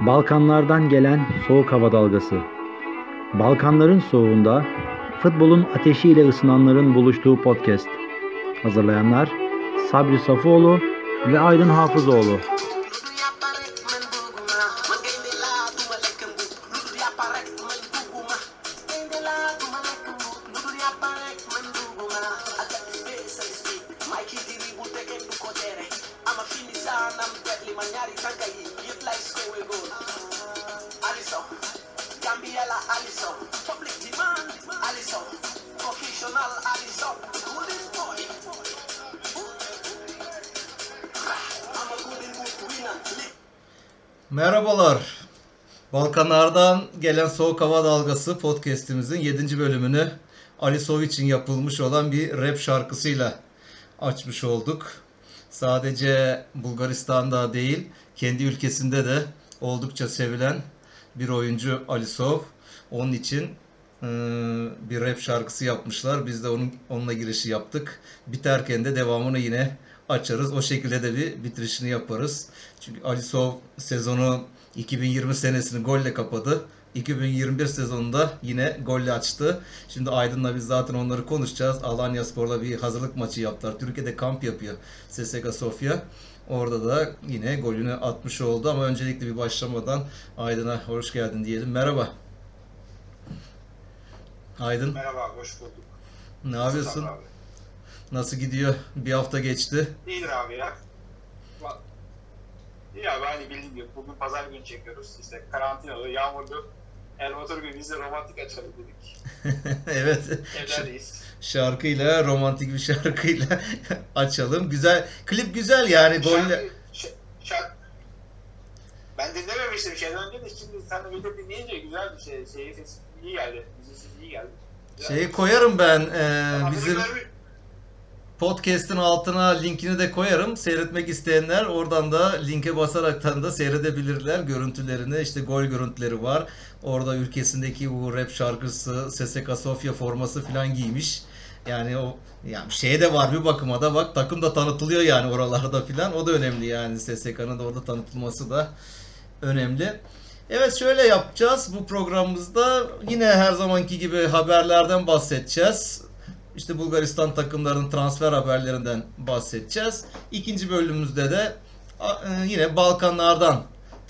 Balkanlardan gelen soğuk hava dalgası. Balkanların soğuğunda futbolun ateşiyle ısınanların buluştuğu podcast. Hazırlayanlar Sabri Safoğlu ve Aydın Hafızoğlu. Soğuk hava dalgası podcast'imizin 7. bölümünü Ali Sovic'in yapılmış olan bir rap şarkısıyla açmış olduk. Sadece Bulgaristan'da değil, kendi ülkesinde de oldukça sevilen bir oyuncu Ali Sov. Onun için e, bir rap şarkısı yapmışlar. Biz de onun onunla girişi yaptık. Biterken de devamını yine açarız. O şekilde de bir bitirişini yaparız. Çünkü Ali Sov sezonu 2020 senesini golle kapadı. 2021 sezonunda yine golle açtı. Şimdi Aydın'la biz zaten onları konuşacağız. Alanya Spor'la bir hazırlık maçı yaptılar. Türkiye'de kamp yapıyor CSKA Sofia. Orada da yine golünü atmış oldu ama öncelikle bir başlamadan Aydın'a hoş geldin diyelim. Merhaba. Aydın Merhaba, hoş bulduk. ne yapıyorsun? Abi. Nasıl gidiyor? Bir hafta geçti. İyidir abi ya. İyi abi aynı bildiğin gibi. Bugün pazar günü çekiyoruz. İşte karantinalı, yağmurlu. El motor gibi biz de romantik açalım dedik. evet. Evlerdeyiz. Şarkıyla, romantik bir şarkıyla açalım. Güzel. Klip güzel yani. Golle. Şarkı- şarkı- Ben dinlememiştim şeyden önce de şimdi sen bir dinleyince güzel bir şey. Şeyi sesi iyi geldi. Sesi iyi geldi. Güzel. Şeyi koyarım ben. e, bizim podcast'in altına linkini de koyarım. Seyretmek isteyenler oradan da linke basaraktan da seyredebilirler görüntülerini. İşte gol görüntüleri var. Orada ülkesindeki bu rap şarkısı SSK Sofia forması falan giymiş. Yani o yani şey de var bir bakıma da bak takım da tanıtılıyor yani oralarda filan. O da önemli yani SSK'nın da orada tanıtılması da önemli. Evet şöyle yapacağız bu programımızda yine her zamanki gibi haberlerden bahsedeceğiz. İşte Bulgaristan takımlarının transfer haberlerinden bahsedeceğiz. İkinci bölümümüzde de e, yine Balkanlardan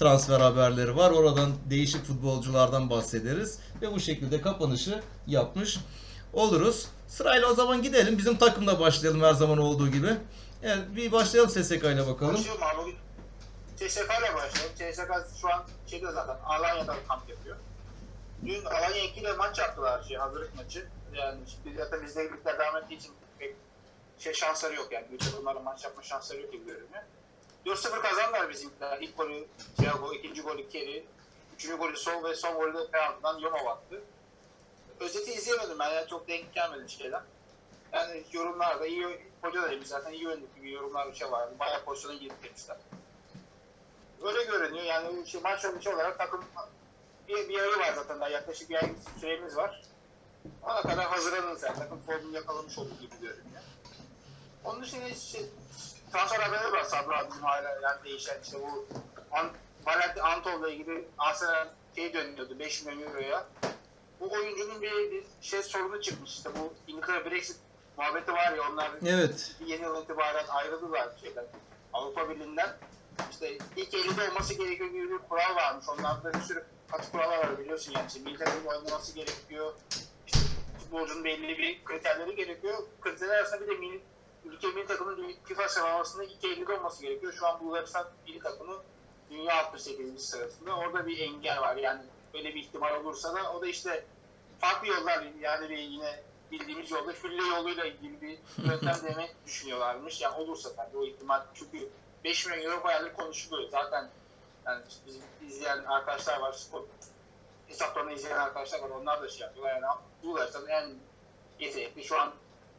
transfer haberleri var. Oradan değişik futbolculardan bahsederiz ve bu şekilde kapanışı yapmış oluruz. Sırayla o zaman gidelim. Bizim takımda başlayalım her zaman olduğu gibi. Evet bir başlayalım SSK ile bakalım. Konuşuyorum abi. CSK ile başlayalım. CSK şu an şeyde zaten Alanya'da kamp yapıyor. Dün Alanya 2 ile maç yaptılar şey hazırlık maçı. Yani şimdi zaten bizde ligler devam ettiği için pek şey şansları yok yani. Büyük takımların maç yapma şansları yok gibi görünüyor. 4-0 kazandılar bizimkiler. İlk golü Thiago, ikinci golü Kerry, üçüncü golü Sol ve son golü de penaltıdan Yomov attı. Özeti izleyemedim ben yani çok denk gelmedi şeyler. Yani yorumlarda iyi hoca da zaten iyi oynadık gibi yorumlar bir şey vardı. Bayağı pozisyona girdik demişler. Öyle görünüyor yani şey, maç sonucu olarak takım bir, bir ayı var zaten daha yaklaşık bir ay süremiz var. Ona kadar hazırlanırız yani takım formunu yakalamış olduk gibi görünüyor. Onun dışında şey, transfer haberi var Sabri abinin hala yani değişen işte bu An Valentin Antol'la ilgili Arsenal şey dönüyordu 5 milyon euroya. Bu oyuncunun bir, bir şey sorunu çıkmış işte bu İngiltere Brexit muhabbeti var ya onlar Evet. yeni yıl itibaren ayrıldılar şeyden Avrupa Birliği'nden. İşte ilk 50'de olması gerekiyor gibi bir kural varmış. Onlarda bir sürü katı kurallar var biliyorsun yani. İşte milli oynaması gerekiyor. İşte futbolcunun belli bir kriterleri gerekiyor. Kriterler arasında bir de milli, ülke milli takımın FIFA sıralamasında ilk 50'de olması gerekiyor. Şu an Bulgaristan milli takımı dünya 68. sırasında. Orada bir engel var yani. Böyle bir ihtimal olursa da o da işte farklı yollar yani bir yine bildiğimiz yolda fülle yoluyla ilgili bir yöntem denemek düşünüyorlarmış. Yani olursa tabii o ihtimal çünkü 5 milyon euro bayağıdır konuşuluyor. Zaten yani bizim izleyen arkadaşlar var, spor hesaplarını izleyen arkadaşlar var. Onlar da şey yapıyorlar. Yani Bulgaristan'ın en yetenekli şu an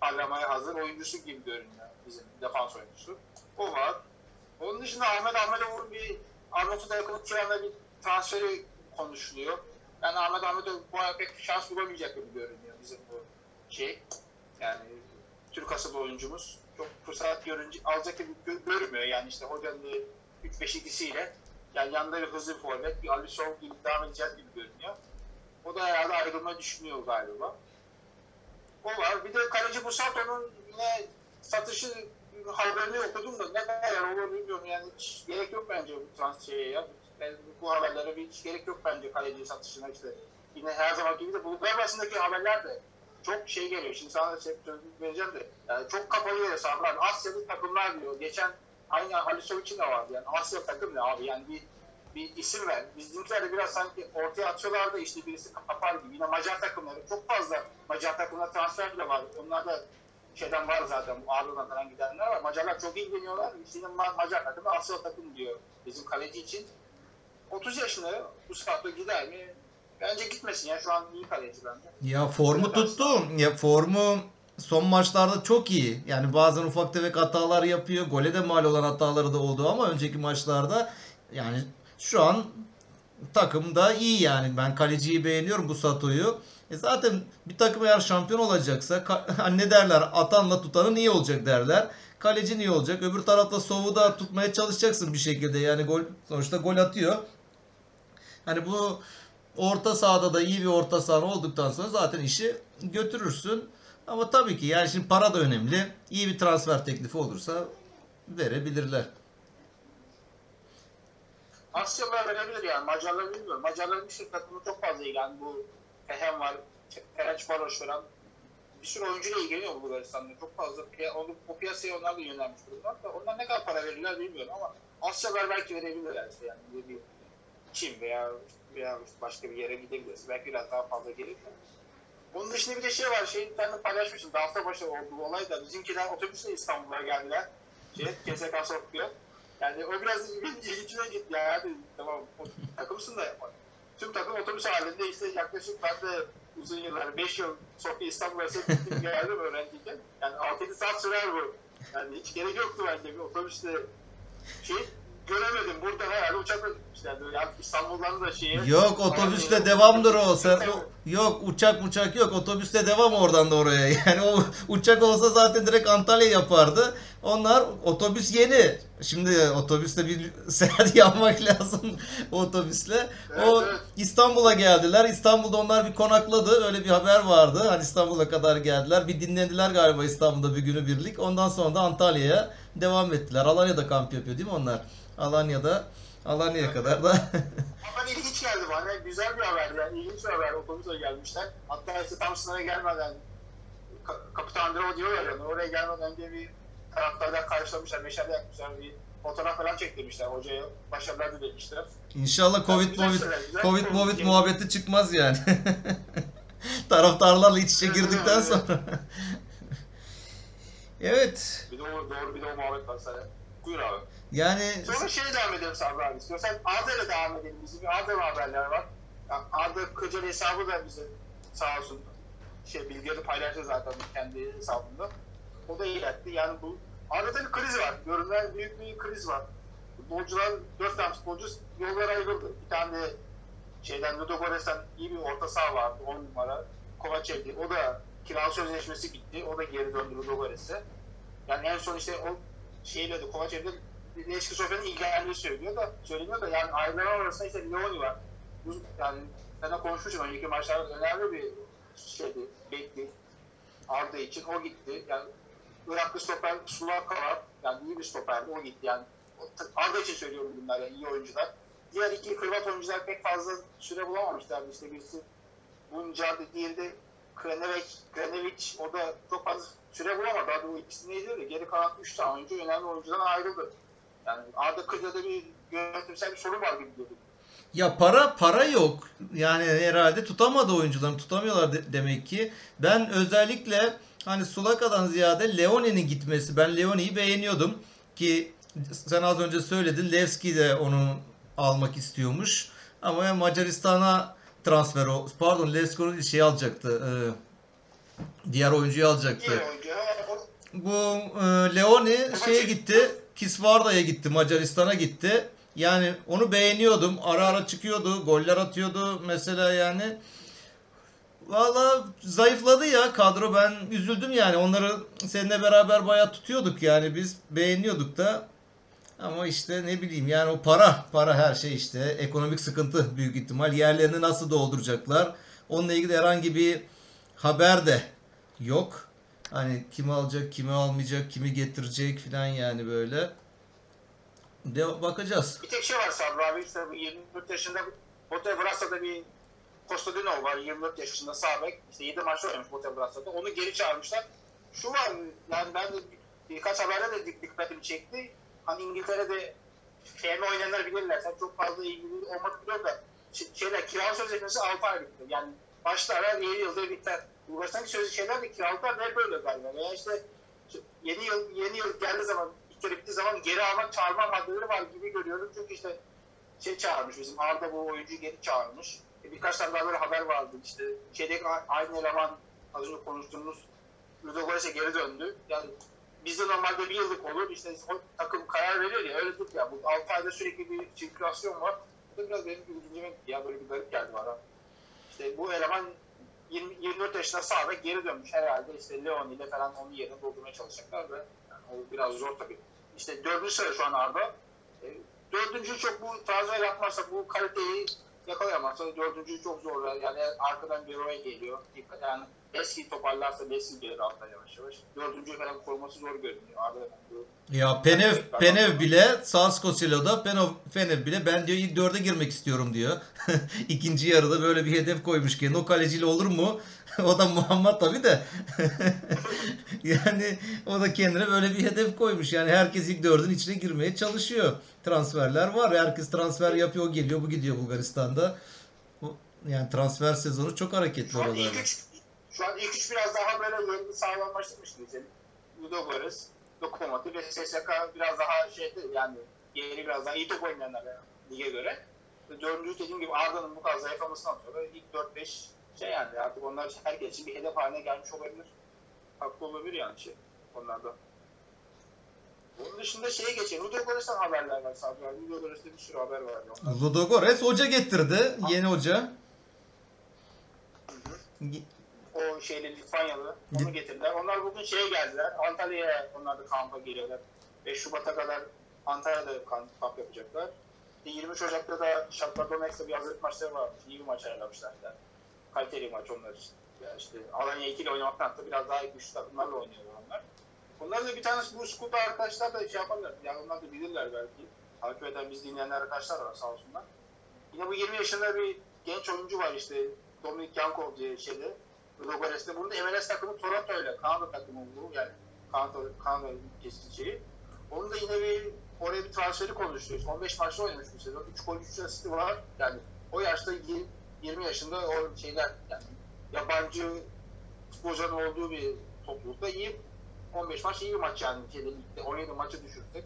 parlamaya hazır oyuncusu gibi görünüyor bizim defans oyuncusu. O var. Onun dışında Ahmet Ahmetoğlu'nun bir Arnavutlu'da yakılıp şu anda bir transferi konuşuluyor. Yani Ahmet Ahmetoğlu bu ara pek şans bulamayacak gibi görünüyor bizim bu şey. Yani Türk asıllı oyuncumuz çok fırsat görünce alacak gibi gö- görünmüyor. Yani işte hocanın 3-5 ikisiyle Yani yanında bir hızlı forvet, bir Alisson gibi devam edeceğiz gibi görünüyor. O da herhalde ayrılmayı düşünüyor galiba. O var. Bir de kaleci Busato'nun yine satışı haberini okudum da ne kadar olur bilmiyorum. Yani hiç gerek yok bence bu transfere ya. Ben bu haberlere bir hiç gerek yok bence kaleci satışına işte. Yine her zaman gibi de bulutlar arasındaki haberler de çok şey geliyor. Şimdi sana şey vereceğim de. Yani çok kapalı yere sağlar. Asya'lı takımlar diyor. Geçen aynı Halisov için de vardı. Yani Asya takım ne abi? Yani bir bir isim ver. Bizimkiler de biraz sanki ortaya atıyorlar da işte birisi kapar gibi. Yine Macar takımları çok fazla Macar takımına transfer bile var. Onlar da şeyden var zaten Ağrı'dan falan gidenler var. Macarlar çok ilgileniyorlar. Ma- Macar takımı Asya takım diyor bizim kaleci için. 30 yaşında bu saatte gider mi? Bence gitmesin ya. Şu an iyi kaleci bence. Ya formu tuttu. Ya formu son maçlarda çok iyi. Yani bazen ufak tefek hatalar yapıyor. Gole de mal olan hataları da oldu ama önceki maçlarda yani şu an takımda iyi yani. Ben kaleciyi beğeniyorum bu Sato'yu. E zaten bir takım eğer şampiyon olacaksa hani ne derler atanla tutanın iyi olacak derler. Kalecin iyi olacak. Öbür tarafta Sov'u da tutmaya çalışacaksın bir şekilde. Yani gol sonuçta gol atıyor. Hani bu orta sahada da iyi bir orta saha olduktan sonra zaten işi götürürsün. Ama tabii ki yani şimdi para da önemli. İyi bir transfer teklifi olursa verebilirler. Asyalılar verebilir yani. Macarlar bilmiyorum. Macarların bir sürü takımı çok fazla ilgilen. Bu Fehem var. Ferenc Varoş falan. Bir sürü oyuncuyla ilgileniyor bu Bulgaristan'da. Çok fazla onu, o piyasaya onlar da yönelmiş durumlar da. Onlar ne kadar para verirler bilmiyorum ama Asyalılar belki verebilirler işte yani. Bir, bir Çin veya veya başka bir yere gidebiliriz. Belki biraz daha fazla gelir. Bunun dışında bir de şey var. Şeyi ben paylaşmıştım. Daha hafta başı oldu bu olay da. Bizimkiler otobüsle İstanbul'a geldiler. Şey, KSK sokuyor. Yani o biraz ilgincine gitti. Yani hadi tamam takımsın da tüm takım otobüs halinde işte yaklaşık ben de uzun yıllar 5 yıl Sofya İstanbul'a gittim geldim öğrenciyken. Yani 6-7 saat sürer bu. Yani hiç gerek yoktu bence bir otobüsle şey göremedim. Burada herhalde uçakla gitmişler. Yani İstanbul'dan da şeye. Yok otobüste devamdır o. Sen, o- yok uçak uçak yok. Otobüste devam oradan da oraya. Yani o uçak olsa zaten direkt Antalya yapardı. Onlar otobüs yeni. Şimdi otobüste bir seyahat yapmak lazım otobüsle. O Evet, evet. İstanbul'a geldiler. İstanbul'da onlar bir konakladı. Öyle bir haber vardı. Hani İstanbul'a kadar geldiler. Bir dinlediler galiba İstanbul'da bir günü birlik. Ondan sonra da Antalya'ya devam ettiler. Alanya'da kamp yapıyor değil mi onlar? Alanya'da Alanya'ya kadar da Ama ilginç geldi bana. Güzel bir haber yani. İlginç bir haber. Otobüse gelmişler. Hatta işte tam sınıra gelmeden Ka- Kapitan Dero diyorlar yani. Oraya gelmeden önce bir taraftarlar karşılamışlar. Meşale yakmışlar. Bir fotoğraf falan çektirmişler. Hocaya başarılar dilemişler. İnşallah Covid Covid Covid Covid muhabbeti çıkmaz yani. Taraftarlarla iç içe girdikten sonra. evet. Bir de o doğru bir de o muhabbet var sana. Buyur abi. Yani Sonra şeye devam edelim Sabri abi. İstiyorsan Arda'yla devam edelim. Bizim bir Arda'lı haberler var. Yani Arda Kırcalı hesabı da bize sağ olsun şey bilgileri paylaştı zaten kendi hesabında. O da iletti. Yani bu Arda'da bir kriz var. Görünen büyük bir kriz var. Futbolcular, dört tane futbolcu yollara ayrıldı. Bir tane de şeyden Ludogorets'ten iyi bir orta saha vardı. 10 numara. Kovacev'di. O da kira sözleşmesi bitti. O da geri döndü Ludogorets'e. Yani en son işte o şeyle de Kovacev'de Leşki Sofya'nın ilgilendiği söylüyor da söyleniyor da yani ayrılan arasında işte Leoni var. Yani de konuşmuşum önceki maçlarda önemli bir şeydi, bekli. Arda için o gitti. Yani Iraklı stoper Sulaka var. Yani iyi bir stoperdi o gitti. Yani Arda için söylüyorum bunlar yani iyi oyuncular. Diğer iki Hırvat oyuncular pek fazla süre bulamamışlardı. İşte birisi Buncar'dı, diğeri de Krenevic, Krenevic o da çok fazla süre bulamadı. Hadi o ikisi neydi de geri kalan 3 tane oyuncu önemli oyuncudan ayrıldı. Yani Arda Kırca'da bir yönetimsel bir sorun var gibi geliyor. ya para para yok. Yani herhalde tutamadı oyuncularını tutamıyorlar de- demek ki. Ben özellikle hani Sulaka'dan ziyade Leone'nin gitmesi. Ben Leone'yi beğeniyordum ki sen az önce söyledin. Levski de onu almak istiyormuş. Ama Macaristan'a transfer o. Pardon Levski şey alacaktı. e, diğer oyuncuyu alacaktı. Oyuncu. Bu e, Leoni şeye gitti. Kisvarda'ya gitti. Macaristan'a gitti. Yani onu beğeniyordum. Ara ara çıkıyordu. Goller atıyordu. Mesela yani Valla zayıfladı ya kadro. Ben üzüldüm yani. Onları seninle beraber bayağı tutuyorduk yani. Biz beğeniyorduk da. Ama işte ne bileyim yani o para, para her şey işte. Ekonomik sıkıntı büyük ihtimal. Yerlerini nasıl dolduracaklar? Onunla ilgili herhangi bir haber de yok. Hani kimi alacak, kimi almayacak, kimi getirecek falan yani böyle. De bakacağız. Bir tek şey var Sabri abi işte bu 24 yaşında Bote Brassa'da bir Kostadinov var 24 yaşında sağ bek. İşte 7 maç oynamış Bote Brassa'da. Onu geri çağırmışlar. Şu var yani ben de birkaç haberde de dik- dikkatimi çekti. Hani İngiltere'de FM oynayanlar bilirler. Sen çok fazla ilgili olmak biliyorum da şeyler kiralık sözleşmesi 6 ay bitti. Yani başlar 7 yılda biter. Bulgaristan'daki sözlü şeyler de kiralıklar hep böyle galiba. Veya işte yeni yıl yeni yıl geldiği zaman kere bittiği zaman geri almak çağırma maddeleri var gibi görüyorum. Çünkü işte şey çağırmış bizim Arda bu oyuncuyu geri çağırmış. E, birkaç tane daha böyle haber vardı işte şeydeki aynı eleman az önce konuştuğumuz Ludogorets'e geri döndü. Yani bizde normalde bir yıllık olur işte takım karar veriyor ya öyle değil ya. Bu 6 ayda sürekli bir sirkülasyon var. Bu da biraz benim gitti ya böyle bir garip geldi bana. İşte bu eleman 20, 24 yaşında sağda geri dönmüş herhalde işte Leon ile falan onun yerini doldurmaya çalışacaklar ve yani o biraz zor tabii. İşte dördüncü sıra şu an Arda. E, dördüncü çok bu transfer yapmazsa bu kaliteyi yakalayamazsa dördüncü çok zor. Yani arkadan bir geliyor. Dikkat yani eski toparlarsa Messi gelir altta yavaş yavaş. Dördüncü falan koruması zor görünüyor. Arda Ya Penev, Penev bile Sarskosilo'da Penev, Penev bile ben diyor ilk dörde girmek istiyorum diyor. İkinci yarıda böyle bir hedef koymuş ki o kaleciyle olur mu? o da Muhammed tabi de. yani o da kendine böyle bir hedef koymuş. Yani herkes ilk dördün içine girmeye çalışıyor. Transferler var. Herkes transfer yapıyor. o Geliyor bu gidiyor Bulgaristan'da. Bu- Yani transfer sezonu çok hareketli Şu an ilk oralarda. üç, şu an ilk üç biraz daha böyle yerini sağlamlaştırmış diyeceğim. Ludogorets, Lokomotiv ve SSK biraz daha şeydi yani yeri biraz daha iyi top oynayanlar yani, lige göre. Dördüncü dediğim gibi Arda'nın bu kadar zayıflamasından sonra ilk 4-5 şey yani artık onlar herkes için bir hedef haline gelmiş olabilir. Haklı olabilir yani şey onlarda. Bunun dışında şeye geçelim. Ludogorets'ten haberler var abi. Ludogorets'te bir sürü haber var. Ludogorets hoca getirdi. Yeni hoca. O şeyli Litvanyalı onu getirdiler. Onlar bugün şeye geldiler. Antalya'ya onlar da kampa geliyorlar. 5 Şubat'a kadar Antalya'da kamp, kamp yapacaklar. 23 Ocak'ta da Shakhtar Donetsk'te bir hazırlık maçları var. İyi bir maç ayarlamışlar. Yani. Kaliteli maç onlar için. Yani işte Alanya 2 ile oynamaktan da biraz daha güçlü takımlarla oynuyorlar onlar. Bunlar da bir tanesi bu skulda arkadaşlar da şey yaparlar. Yani onlar da bilirler belki. Takip eden biz dinleyenler arkadaşlar var sağ olsunlar. Yine bu 20 yaşında bir genç oyuncu var işte. Dominik Yankov diye şeyde. Ludogorets'te. Bunun da MLS takımı Toronto ile. Kanada takımı bu. Yani Kanada, Kanada şeyi. Onun da yine bir oraya bir transferi konuşuyor. İşte 15 maçta oynamış bu sezon. 3 gol 3 asisti var. Yani o yaşta 20 20 yaşında o şeyler yani yabancı futbolcuların olduğu bir toplulukta iyi 15 maç iyi bir maç yani. Şeyde, ligde 17 maçı düşürdük.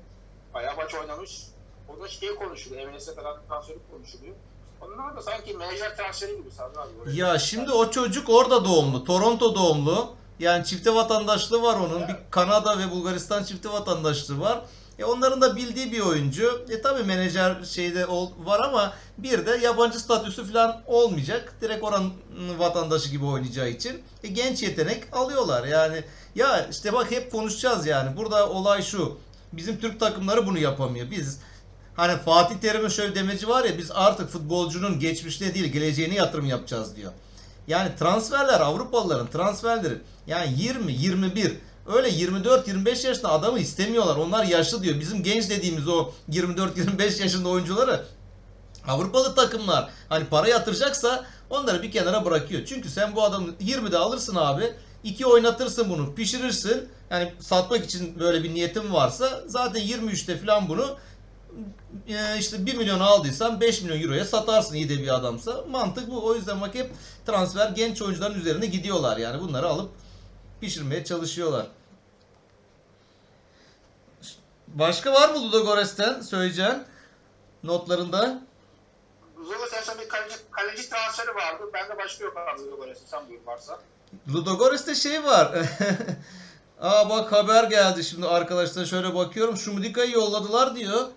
Bayağı maç oynamış. Orada şey konuşuluyor. MLS'e falan transferi konuşuluyor. Onlar da sanki menajer transferi gibi Sabri abi. Ya şimdi o çocuk orada doğumlu. Toronto doğumlu. Yani çifte vatandaşlığı var onun. Bir Kanada ve Bulgaristan çifte vatandaşlığı var. E onların da bildiği bir oyuncu. E tabi menajer şeyde ol, var ama bir de yabancı statüsü falan olmayacak. Direkt oranın vatandaşı gibi oynayacağı için. E genç yetenek alıyorlar. Yani ya işte bak hep konuşacağız yani. Burada olay şu. Bizim Türk takımları bunu yapamıyor. Biz Hani Fatih Terim'in şöyle demeci var ya biz artık futbolcunun geçmişine değil geleceğine yatırım yapacağız diyor. Yani transferler Avrupalıların transferleri yani 20 21 öyle 24 25 yaşında adamı istemiyorlar. Onlar yaşlı diyor. Bizim genç dediğimiz o 24 25 yaşında oyuncuları Avrupalı takımlar hani para yatıracaksa onları bir kenara bırakıyor. Çünkü sen bu adamı 20'de alırsın abi. 2 oynatırsın bunu pişirirsin. Yani satmak için böyle bir niyetin varsa zaten 23'te falan bunu işte 1 milyon aldıysan 5 milyon euroya satarsın iyi de bir adamsa. Mantık bu. O yüzden bak hep transfer genç oyuncuların üzerine gidiyorlar. Yani bunları alıp pişirmeye çalışıyorlar. Başka var mı Ludogorets'ten söyleyeceğin notlarında? Zola sen bir kaleci, kaleci transferi vardı. Ben de başka yok abi Ludogorets'te. Sen buyur varsa. Ludogorets'te şey var. Aa bak haber geldi şimdi arkadaşlar şöyle bakıyorum. Şumudika'yı yolladılar diyor.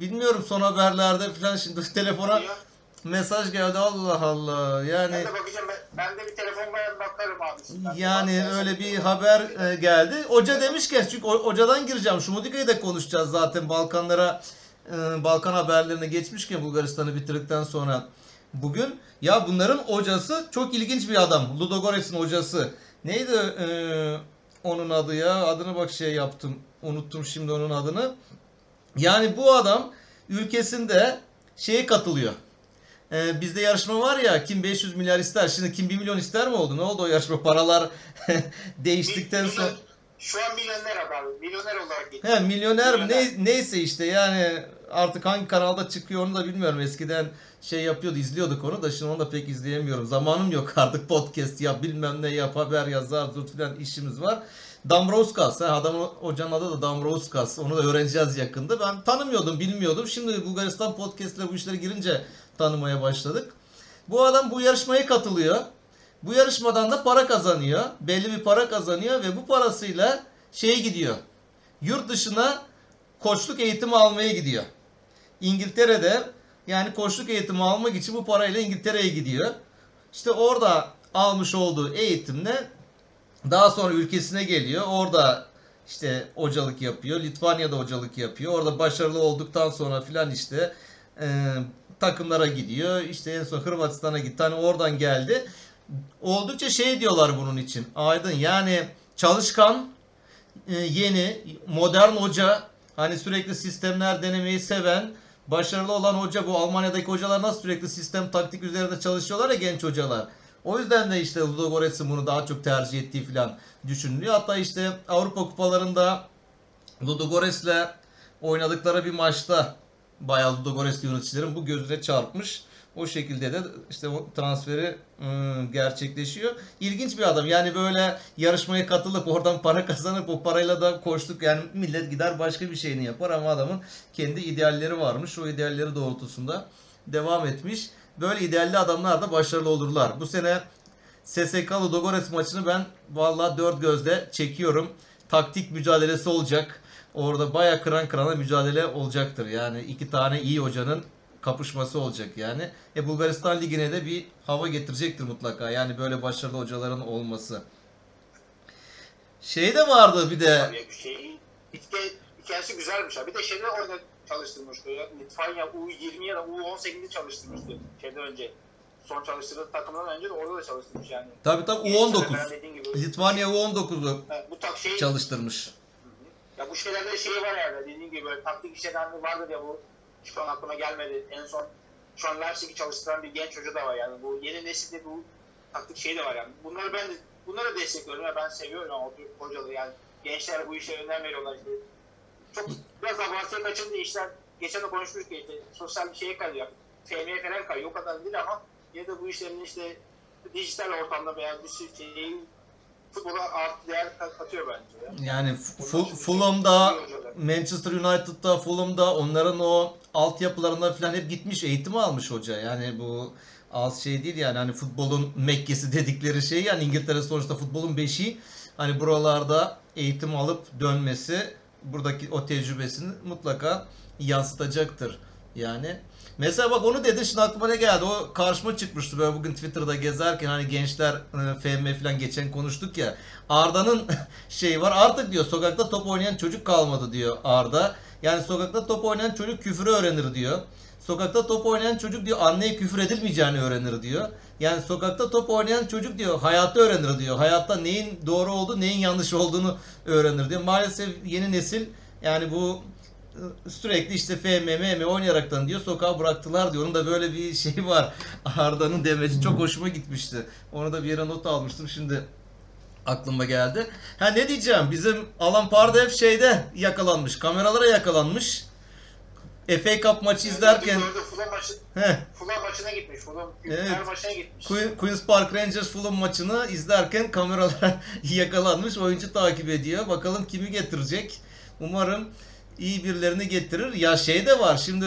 Bilmiyorum son haberlerde falan şimdi telefona Diyor. mesaj geldi Allah Allah. Yani Ben de bakacağım. Ben, ben de bir telefonla bakarım abi. Ben Yani öyle bir haber e, geldi. Hoca demişken çünkü o- hocadan gireceğim. Şumudika'yı da konuşacağız zaten Balkanlara e, Balkan haberlerine geçmişken Bulgaristan'ı bitirdikten sonra bugün. Ya bunların hocası çok ilginç bir adam. Ludogorets'in hocası. Neydi e, onun adı ya? Adını bak şey yaptım. Unuttum şimdi onun adını. Yani bu adam ülkesinde şeye katılıyor. Ee, bizde yarışma var ya kim 500 milyar ister şimdi kim 1 milyon ister mi oldu? Ne oldu o yarışma paralar değiştikten Milyon- sonra. Şu an milyoner abi. Milyoner olarak geçiyor. He milyoner mi? Milyoner. Ne, neyse işte yani artık hangi kanalda çıkıyor onu da bilmiyorum. Eskiden şey yapıyordu izliyorduk onu da şimdi onu da pek izleyemiyorum. Zamanım yok artık podcast yap bilmem ne yap haber yazar zurt filan işimiz var. Dambrauskas, ha, adamın hocanın adı da Dambrauskas. Onu da öğreneceğiz yakında. Ben tanımıyordum, bilmiyordum. Şimdi Bulgaristan podcast'le bu işlere girince tanımaya başladık. Bu adam bu yarışmaya katılıyor. Bu yarışmadan da para kazanıyor. Belli bir para kazanıyor ve bu parasıyla şeye gidiyor. Yurt dışına koçluk eğitimi almaya gidiyor. İngiltere'de yani koçluk eğitimi almak için bu parayla İngiltere'ye gidiyor. İşte orada almış olduğu eğitimle daha sonra ülkesine geliyor. Orada işte hocalık yapıyor. Litvanya'da hocalık yapıyor. Orada başarılı olduktan sonra filan işte e, takımlara gidiyor. İşte en son Hırvatistan'a gitti. Hani oradan geldi. Oldukça şey diyorlar bunun için. Aydın yani çalışkan, e, yeni, modern hoca, hani sürekli sistemler denemeyi seven, başarılı olan hoca bu Almanya'daki hocalar nasıl sürekli sistem taktik üzerinde çalışıyorlar ya genç hocalar. O yüzden de işte Ludogorets'in bunu daha çok tercih ettiği falan düşünülüyor. Hatta işte Avrupa kupalarında Ludogorets'le oynadıkları bir maçta bayağı Ludogorets yöneticilerin bu gözüne çarpmış. O şekilde de işte o transferi ım, gerçekleşiyor. İlginç bir adam. Yani böyle yarışmaya katılıp oradan para kazanıp o parayla da koştuk. Yani millet gider başka bir şeyini yapar ama adamın kendi idealleri varmış. O idealleri doğrultusunda devam etmiş. Böyle idealli adamlar da başarılı olurlar. Bu sene SSK Ludogorets maçını ben vallahi dört gözle çekiyorum. Taktik mücadelesi olacak. Orada baya kıran kırana mücadele olacaktır. Yani iki tane iyi hocanın kapışması olacak yani. E Bulgaristan Ligi'ne de bir hava getirecektir mutlaka. Yani böyle başarılı hocaların olması. Şey de vardı bir de. Şey, hikaye, hikayesi güzelmiş. Bir de şeyde orada çalıştırmıştı. ya, Litvanya U20 ya da U18'i çalıştırmıştı şeyden önce. Son çalıştırdığı takımdan önce de orada da çalıştırmış yani. Tabii tabii Ben U19. dediğin gibi. Litvanya U19'u Ha, bu tak şey, çalıştırmış. ya bu şeylerde şey var yani dediğin gibi böyle taktik işleyenler vardır ya bu şu an aklıma gelmedi. En son şu an Leipzig'i çalıştıran bir genç hoca da var yani. Bu yeni nesilde bu taktik şey de var yani. Bunları ben de bunları destekliyorum ya ben seviyorum yani hocalığı yani. Gençler bu işe önem veriyorlar işte. Çok biraz abartıya kaçındı işler. Geçen de konuşmuştuk işte sosyal bir şeye kayıyor. FM'ye falan kayıyor. O kadar değil ama ya da bu işlerin işte dijital ortamda veya bir sürü şeyi futbola artı değer kat- katıyor bence. Ya. Yani Fu- Fulham'da, Manchester United'da, Fulham'da onların o altyapılarında falan hep gitmiş eğitimi almış hoca. Yani bu az şey değil yani hani futbolun Mekke'si dedikleri şey yani İngiltere sonuçta futbolun beşiği. Hani buralarda eğitim alıp dönmesi buradaki o tecrübesini mutlaka yansıtacaktır. Yani mesela bak onu dedin şimdi aklıma ne geldi? O karşıma çıkmıştı böyle bugün Twitter'da gezerken hani gençler e, FM falan geçen konuştuk ya. Arda'nın şey var artık diyor sokakta top oynayan çocuk kalmadı diyor Arda. Yani sokakta top oynayan çocuk küfürü öğrenir diyor. Sokakta top oynayan çocuk diyor anneye küfür edilmeyeceğini öğrenir diyor. Yani sokakta top oynayan çocuk diyor hayatı öğrenir diyor. Hayatta neyin doğru olduğu neyin yanlış olduğunu öğrenir diyor. Maalesef yeni nesil yani bu ıı, sürekli işte FM, MM oynayaraktan diyor sokağa bıraktılar diyor. Onun da böyle bir şey var. Arda'nın demeci çok hoşuma gitmişti. Onu da bir yere not almıştım. Şimdi aklıma geldi. Ha ne diyeceğim? Bizim Alan Pardev şeyde yakalanmış. Kameralara yakalanmış. FA Cup maçı izlerken Gördüm, Fulham maçı, heh, Fulham maçına gitmiş. Fulham Evet. maçına gitmiş. Que- Queen's Park Rangers Fulham maçını izlerken kameralara yakalanmış. Oyuncu takip ediyor. Bakalım kimi getirecek. Umarım iyi birilerini getirir. Ya şey de var. Şimdi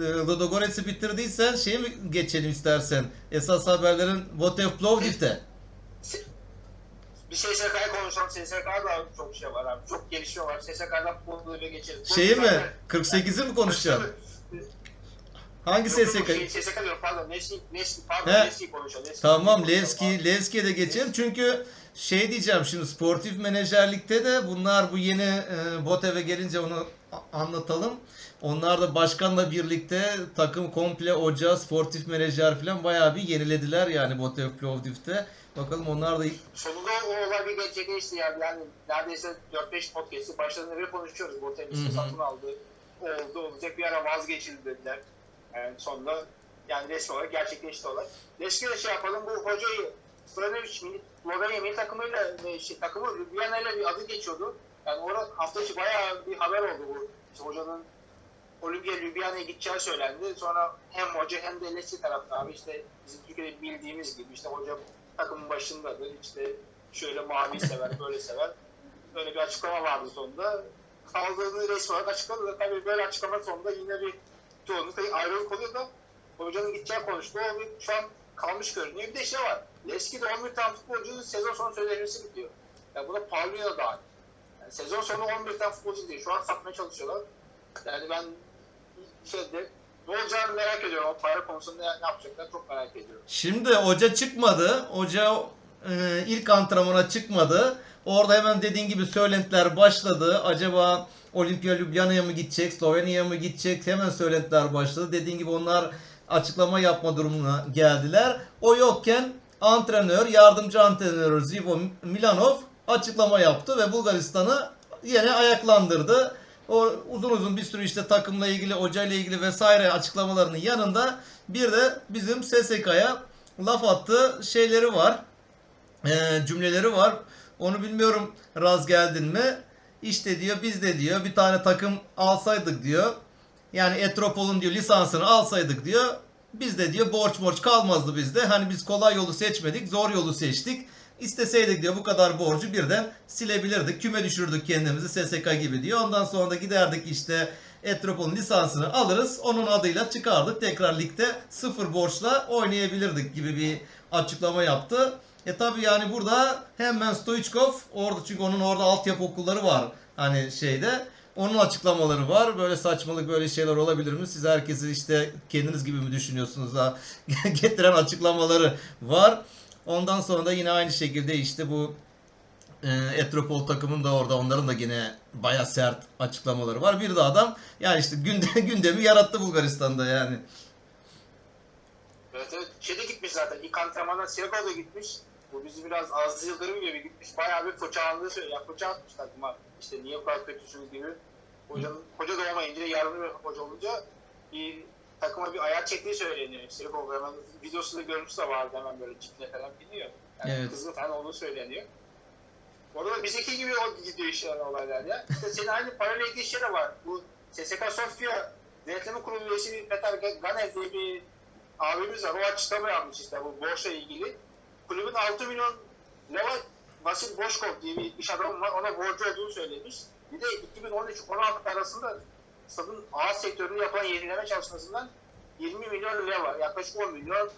e, Ludogorets'i bitirdiysen şey mi geçelim istersen? Esas haberlerin Have Plovdiv'de. Bir SSK'ya konuşalım. SSK'da da çok şey var abi. Çok gelişiyor var. SSK'dan geçeriz. Bu Şeyi mi? zaten- 48'i mi konuşacaksın? Hangi SSK? Şey, SSK diyorum pardon. Leski, Leski pardon He. Leski konuşuyor. Leski Tamam. Levski, Levski'ye de geçelim. Çünkü şey diyeceğim şimdi sportif menajerlikte de bunlar bu yeni e, Botev'e gelince onu anlatalım. Onlar da başkanla birlikte takım komple hoca, sportif menajer falan bayağı bir yenilediler yani Botev Plovdiv'de. Bakalım onlar da Sonunda o olay bir gerçekleşti yani. yani neredeyse 4-5 podcast'i başlarında bir konuşuyoruz. Bu temizliği satın aldı. Oldu olacak bir ara vazgeçildi dediler. Yani sonunda yani resmi olarak gerçekleşti olay. Leski de şey yapalım bu hocayı Stanovic milli, Slovenya milli takımıyla şey, takımı Ljubljana ile bir adı geçiyordu. Yani orada hafta içi bayağı bir haber oldu bu. İşte hocanın Olimpia Ljubljana'ya gideceği söylendi. Sonra hem hoca hem de Leski taraftarı işte bizim Türkiye'de bildiğimiz gibi işte hoca takımın başındadır. İşte şöyle mavi sever, böyle sever. Böyle bir açıklama vardı sonunda. Kaldığını resmi olarak açıkladı da tabii böyle açıklama sonunda yine bir çoğunlukla ayrılık oluyor da hocanın gideceği konuştu. O bir, şu an kalmış görünüyor. Bir de şey var. Leski'de 11 tane futbolcunun sezon sonu sözleşmesi bitiyor. Yani buna Paulinho da. Yani sezon sonu 11 tane futbolcu değil. Şu an satmaya çalışıyorlar. Yani ben şeyde ne merak ediyorum. O para konusunda ne yapacaklar çok merak ediyorum. Şimdi hoca çıkmadı. Hoca e, ilk antrenmana çıkmadı. Orada hemen dediğin gibi söylentiler başladı. Acaba Olimpia Ljubljana'ya mı gidecek, Slovenya'ya mı gidecek? Hemen söylentiler başladı. Dediğin gibi onlar açıklama yapma durumuna geldiler. O yokken antrenör, yardımcı antrenör Zivo Milanov açıklama yaptı ve Bulgaristan'ı yine ayaklandırdı. O uzun uzun bir sürü işte takımla ilgili, hocayla ilgili vesaire açıklamalarının yanında bir de bizim SSK'ya laf attığı şeyleri var. Ee, cümleleri var. Onu bilmiyorum raz geldin mi? İşte diyor biz de diyor bir tane takım alsaydık diyor. Yani Etropol'un diyor lisansını alsaydık diyor. Biz de diyor borç borç kalmazdı bizde. Hani biz kolay yolu seçmedik, zor yolu seçtik. İsteseydik diyor bu kadar borcu birden silebilirdik. Küme düşürdük kendimizi SSK gibi diyor. Ondan sonra da giderdik işte Etropol'un lisansını alırız. Onun adıyla çıkardık. Tekrar ligde sıfır borçla oynayabilirdik gibi bir açıklama yaptı. E tabi yani burada hemen Stoichkov orada çünkü onun orada altyapı okulları var. Hani şeyde onun açıklamaları var. Böyle saçmalık böyle şeyler olabilir mi? Siz herkesi işte kendiniz gibi mi düşünüyorsunuz da getiren açıklamaları var. Ondan sonra da yine aynı şekilde işte bu e, Etropol takımın da orada onların da yine baya sert açıklamaları var. Bir de adam yani işte günde, gündemi yarattı Bulgaristan'da yani. Evet evet. Şeyde gitmiş zaten. İlk antrenmana Sirko'da gitmiş. Bu bizi biraz Aziz Yıldırım gibi gitmiş. Bayağı bir fırçalandığı söylüyor. Ya fırça atmış takıma. İşte niye bu kadar kötüsünüz gibi. Hocanın, hoca da olmayınca, yardımcı hoca olunca bir takıma bir ayar çektiği söyleniyor. Sirko hemen videosunda görüntüsü de vardı hemen böyle ciddiye falan biniyor. Yani Evet. kızgın falan olduğu söyleniyor. Orada bizdeki gibi o gidiyor işler olaylar ya. İşte senin aynı parayla ilgili şey de var. Bu SSK Sofya Denetleme Kurulu üyesi Peter Ganev diye bir abimiz var. O açıklama yapmış işte bu borçla ilgili. Kulübün 6 milyon lira Vasil Boşkov diye bir iş adamı var. Ona borcu olduğunu söylemiş. Bir de 2013-16 arasında stadın ağaç sektöründe yapılan yenileme çalışmasından 20 milyon lira var. Yaklaşık 10 milyon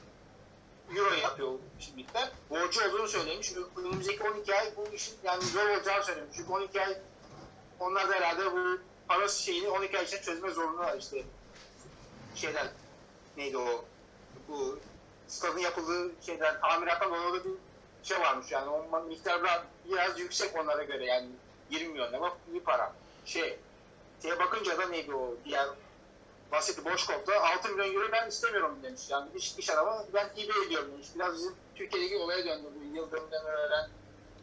euro yapıyor şimdi miktar. Borcu olduğunu söylemiş. Önümüzdeki 12 ay bu işin yani zor olacağını söylemiş. Çünkü 12 ay onlar da herhalde bu para şeyini 12 ay içinde çözme zorundalar işte. Şeyden neydi o bu stadın yapıldığı şeyden tamirattan dolayı bir şey varmış yani o miktar biraz, yüksek onlara göre yani 20 milyon ama bir para. Şey şeye bakınca da neydi o diğer basit Boşkov'da 6 milyon euro ben istemiyorum demiş. Yani iş, iş adamı ben hibe ediyorum demiş. Biraz bizim Türkiye'deki olaya döndü bu Yıldırım Demirören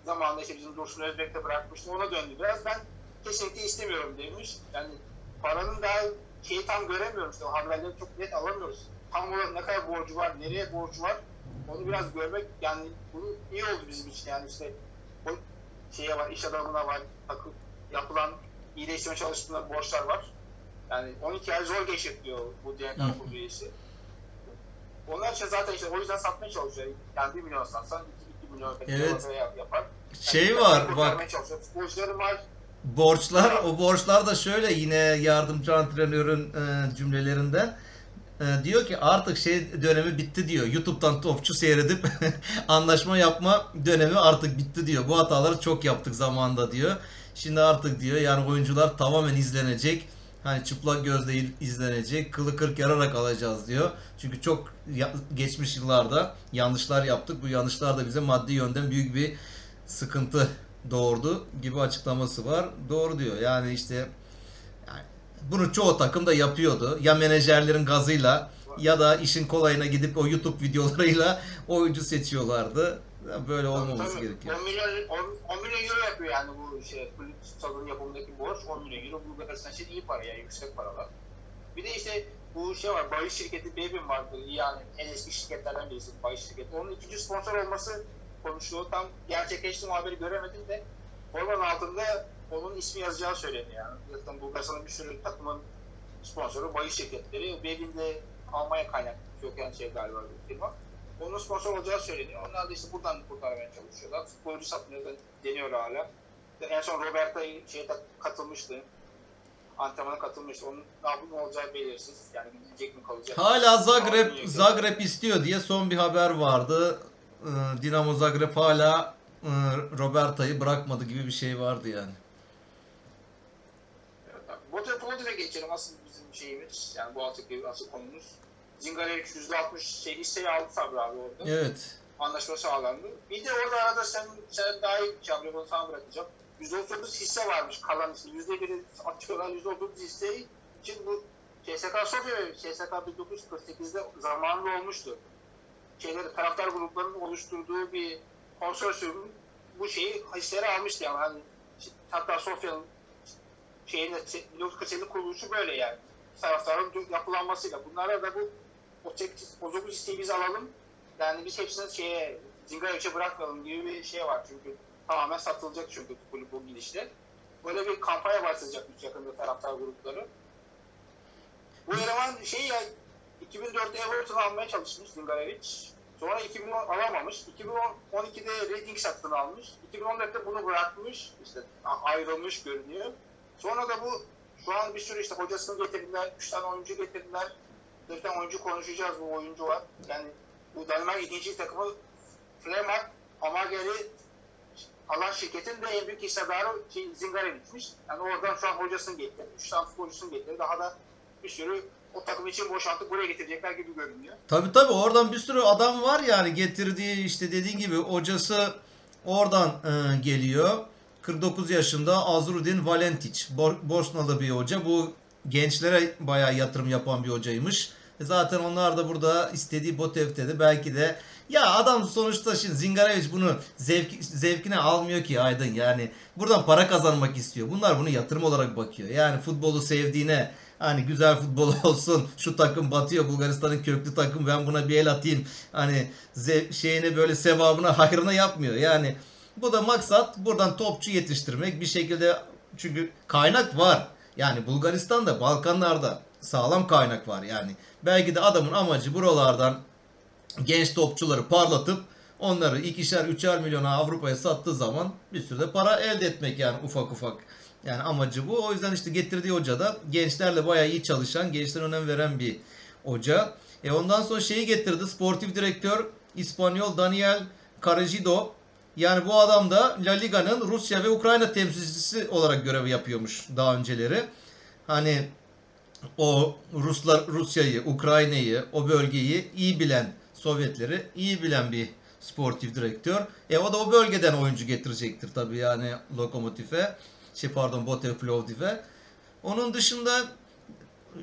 zamanında işte bizim Dursun Özbek'te bırakmıştı ona döndü biraz. Ben kesinlikle istemiyorum demiş. Yani paranın daha şeyi tam göremiyorum işte o haberleri çok net alamıyoruz. Tam olarak ne kadar borcu var, nereye borcu var onu biraz görmek yani bu iyi oldu bizim için yani işte o şeye var, iş adamına var, takı, yapılan iyileştirme çalışmalarında borçlar var. Yani 12 ay zor geçir diyor bu Hı. kurulu üyesi. Onlar için zaten işte o yüzden satmaya çalışıyor. Yani 1 milyon satsan 2, 2 milyon Evet. yap- yapar. Şey Yani var kurtarmaya bak. Futbolcuların maaş borçlar o borçlar da şöyle yine yardımcı antrenörün e, cümlelerinden e, diyor ki artık şey dönemi bitti diyor. YouTube'dan topçu seyredip anlaşma yapma dönemi artık bitti diyor. Bu hataları çok yaptık zamanında diyor. Şimdi artık diyor yani oyuncular tamamen izlenecek. Hani çıplak gözle izlenecek, kılı kırk yararak alacağız diyor. Çünkü çok geçmiş yıllarda yanlışlar yaptık. Bu yanlışlar da bize maddi yönden büyük bir sıkıntı doğurdu gibi açıklaması var. Doğru diyor. Yani işte yani bunu çoğu takım da yapıyordu. Ya menajerlerin gazıyla ya da işin kolayına gidip o YouTube videolarıyla oyuncu seçiyorlardı. Böyle olmaması Tabii, gerekiyor. 10 milyon, 10, 10 milyon euro yapıyor yani bu şey, kulüp stadının yapımındaki borç 10 milyon euro. Bulgaristan için iyi para yani yüksek paralar. Bir de işte bu şey var, bahis şirketi Bebin vardı. Yani en eski şirketlerden birisi bahis şirketi. Onun ikinci sponsor olması konuşuluyor. Tam gerçekleşti haberi göremedim de formanın altında onun ismi yazacağı söyleniyor yani. Zaten Bulgaristan'ın bir sürü takımın sponsoru bahis şirketleri. Bebin de Almanya kaynaklı köken şey galiba bir firma. Onun sponsor olacağı söyleniyor. Onlar da işte buradan kurtarmaya çalışıyorlar. Futbolcu satmaya da deniyor hala. En son Roberto şeye katılmıştı. Antrenmana katılmıştı. Onun ne yapıp olacağı belirsiz. Yani gidecek mi kalacak mı? Hala Zagreb Zagreb istiyor diye son bir haber vardı. Ee, Dinamo Zagreb hala e, Roberta'yı bırakmadı gibi bir şey vardı yani. Bote Plovdiv'e geçelim. Asıl bizim şeyimiz. Yani bu alttaki asıl konumuz. Zingarevic %60 şey hisseyi aldı Sabri abi orada. Evet. Anlaşma sağlandı. Bir de orada arada sen, sen daha iyi şey onu sana bırakacağım. %30 hisse varmış kalan hisse. %1'i atıyorlar %30 hisseyi. Şimdi bu CSK Sofya ve CSK 1948'de zamanında olmuştu. Şeyleri, taraftar gruplarının oluşturduğu bir konsorsiyum bu şeyi hisseleri almıştı yani. Hani, hatta Sofya'nın şeyinde 1948'de kuruluşu böyle yani. Taraftarın yapılanmasıyla. Bunlara da bu o, tek, o 9 hisseyi biz alalım. Yani biz hepsini şeye Zingarevic'e bırakmayalım gibi bir şey var çünkü tamamen satılacak çünkü kulüp bu gidişle. Böyle bir kampanya başlayacakmış yakında taraftar grupları. Bu eleman şey ya 2004'te Everton almaya çalışmış Zingarevic. Sonra 2010 alamamış. 2012'de Reading satın almış. 2014'te bunu bırakmış. İşte ayrılmış görünüyor. Sonra da bu şu an bir sürü işte hocasını getirdiler. 3 tane oyuncu getirdiler. 4 tane oyuncu konuşacağız bu oyuncu var. Yani bu Danimarka ikinci takımı Fremont Amager'i alan şirketin de en büyük hissedarı şey, Zingarevic'miş. Yani oradan şu an hocasını getirdi. 3 tane futbolcusunu getirdi. Daha da bir sürü o takım için boşaltıp buraya getirecekler gibi görünüyor. Tabi tabi oradan bir sürü adam var yani getirdiği işte dediğin gibi hocası oradan e, geliyor. 49 yaşında Azrudin Valentic. Bo- Bosnalı bir hoca. Bu gençlere bayağı yatırım yapan bir hocaymış. E Zaten onlar da burada istediği Botev'de belki de ya adam sonuçta şimdi Zingarevic bunu zevk, zevkine almıyor ki Aydın yani buradan para kazanmak istiyor. Bunlar bunu yatırım olarak bakıyor. Yani futbolu sevdiğine hani güzel futbol olsun şu takım batıyor Bulgaristan'ın köklü takım ben buna bir el atayım hani ze- şeyine böyle sevabına hayrına yapmıyor. Yani bu da maksat buradan topçu yetiştirmek bir şekilde çünkü kaynak var. Yani Bulgaristan'da Balkanlarda sağlam kaynak var yani. Belki de adamın amacı buralardan genç topçuları parlatıp onları ikişer üçer milyona Avrupa'ya sattığı zaman bir sürü de para elde etmek yani ufak ufak. Yani amacı bu. O yüzden işte getirdiği hoca da gençlerle bayağı iyi çalışan, gençlere önem veren bir hoca. E ondan sonra şeyi getirdi. Sportif direktör İspanyol Daniel Caragido. Yani bu adam da La Liga'nın Rusya ve Ukrayna temsilcisi olarak görev yapıyormuş daha önceleri. Hani o Ruslar Rusya'yı, Ukrayna'yı, o bölgeyi iyi bilen, Sovyetleri iyi bilen bir sportif direktör. E o da o bölgeden oyuncu getirecektir tabii yani Lokomotiv'e. Şey pardon Botev Plovdiv'e. Onun dışında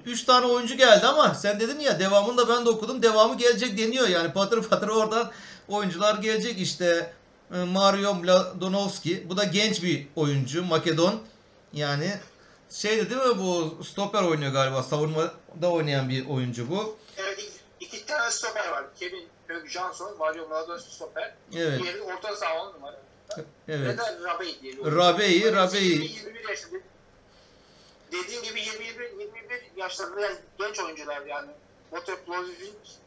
3 tane oyuncu geldi ama sen dedin ya devamını da ben de okudum. Devamı gelecek deniyor yani patır patır oradan oyuncular gelecek işte e, Mario Mladonovski. Bu da genç bir oyuncu Makedon. Yani şeyde değil mi bu stoper oynuyor galiba savunmada oynayan bir oyuncu bu. Evet iki, tane stoper var. Kevin Johnson, Mario Mladonovski stoper. Evet. Diğeri orta saha on numara. Evet. Ya da Rabey diye. bir Rabey, oyuncu. Rabey. 21 yaşında. Dediğim gibi 21, 21 yaşlarında yani genç oyuncular yani. Plovdiv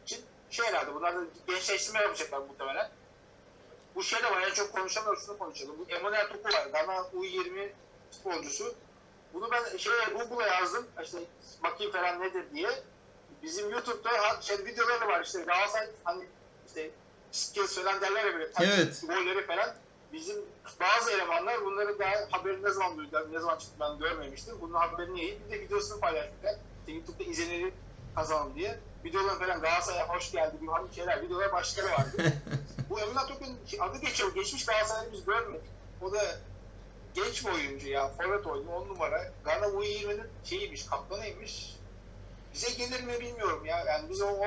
için şey herhalde bunlar da gençleştirme yapacaklar muhtemelen. Bu şey de var en çok konuşan şunu konuşalım. Bu Emanuel Topu var. Ghana U20 sporcusu. Bunu ben şey Google'a yazdım. İşte bakayım falan nedir diye. Bizim YouTube'da şey videoları var işte Galatasaray hani işte skills falan derler ya böyle. Evet. Golleri falan. bizim bazı elemanlar bunları daha haberi ne zaman duydular, ne zaman çıktı ben görmemiştim. Bunun haberini yayıp bir de videosunu paylaşmışlar. İşte YouTube'da izleniri kazanın diye. Videolar falan Galatasaray'a hoş geldi bir hanım şeyler. Videolar başları vardı. Bu Emrah Tok'un adı geçiyor. Geçmiş Galatasaray'ı biz görmedik. O da genç bir oyuncu ya. Forvet oyunu 10 numara. Gana U20'nin şeyiymiş, kaptanıymış. Bize gelir mi bilmiyorum ya. Yani biz o, o,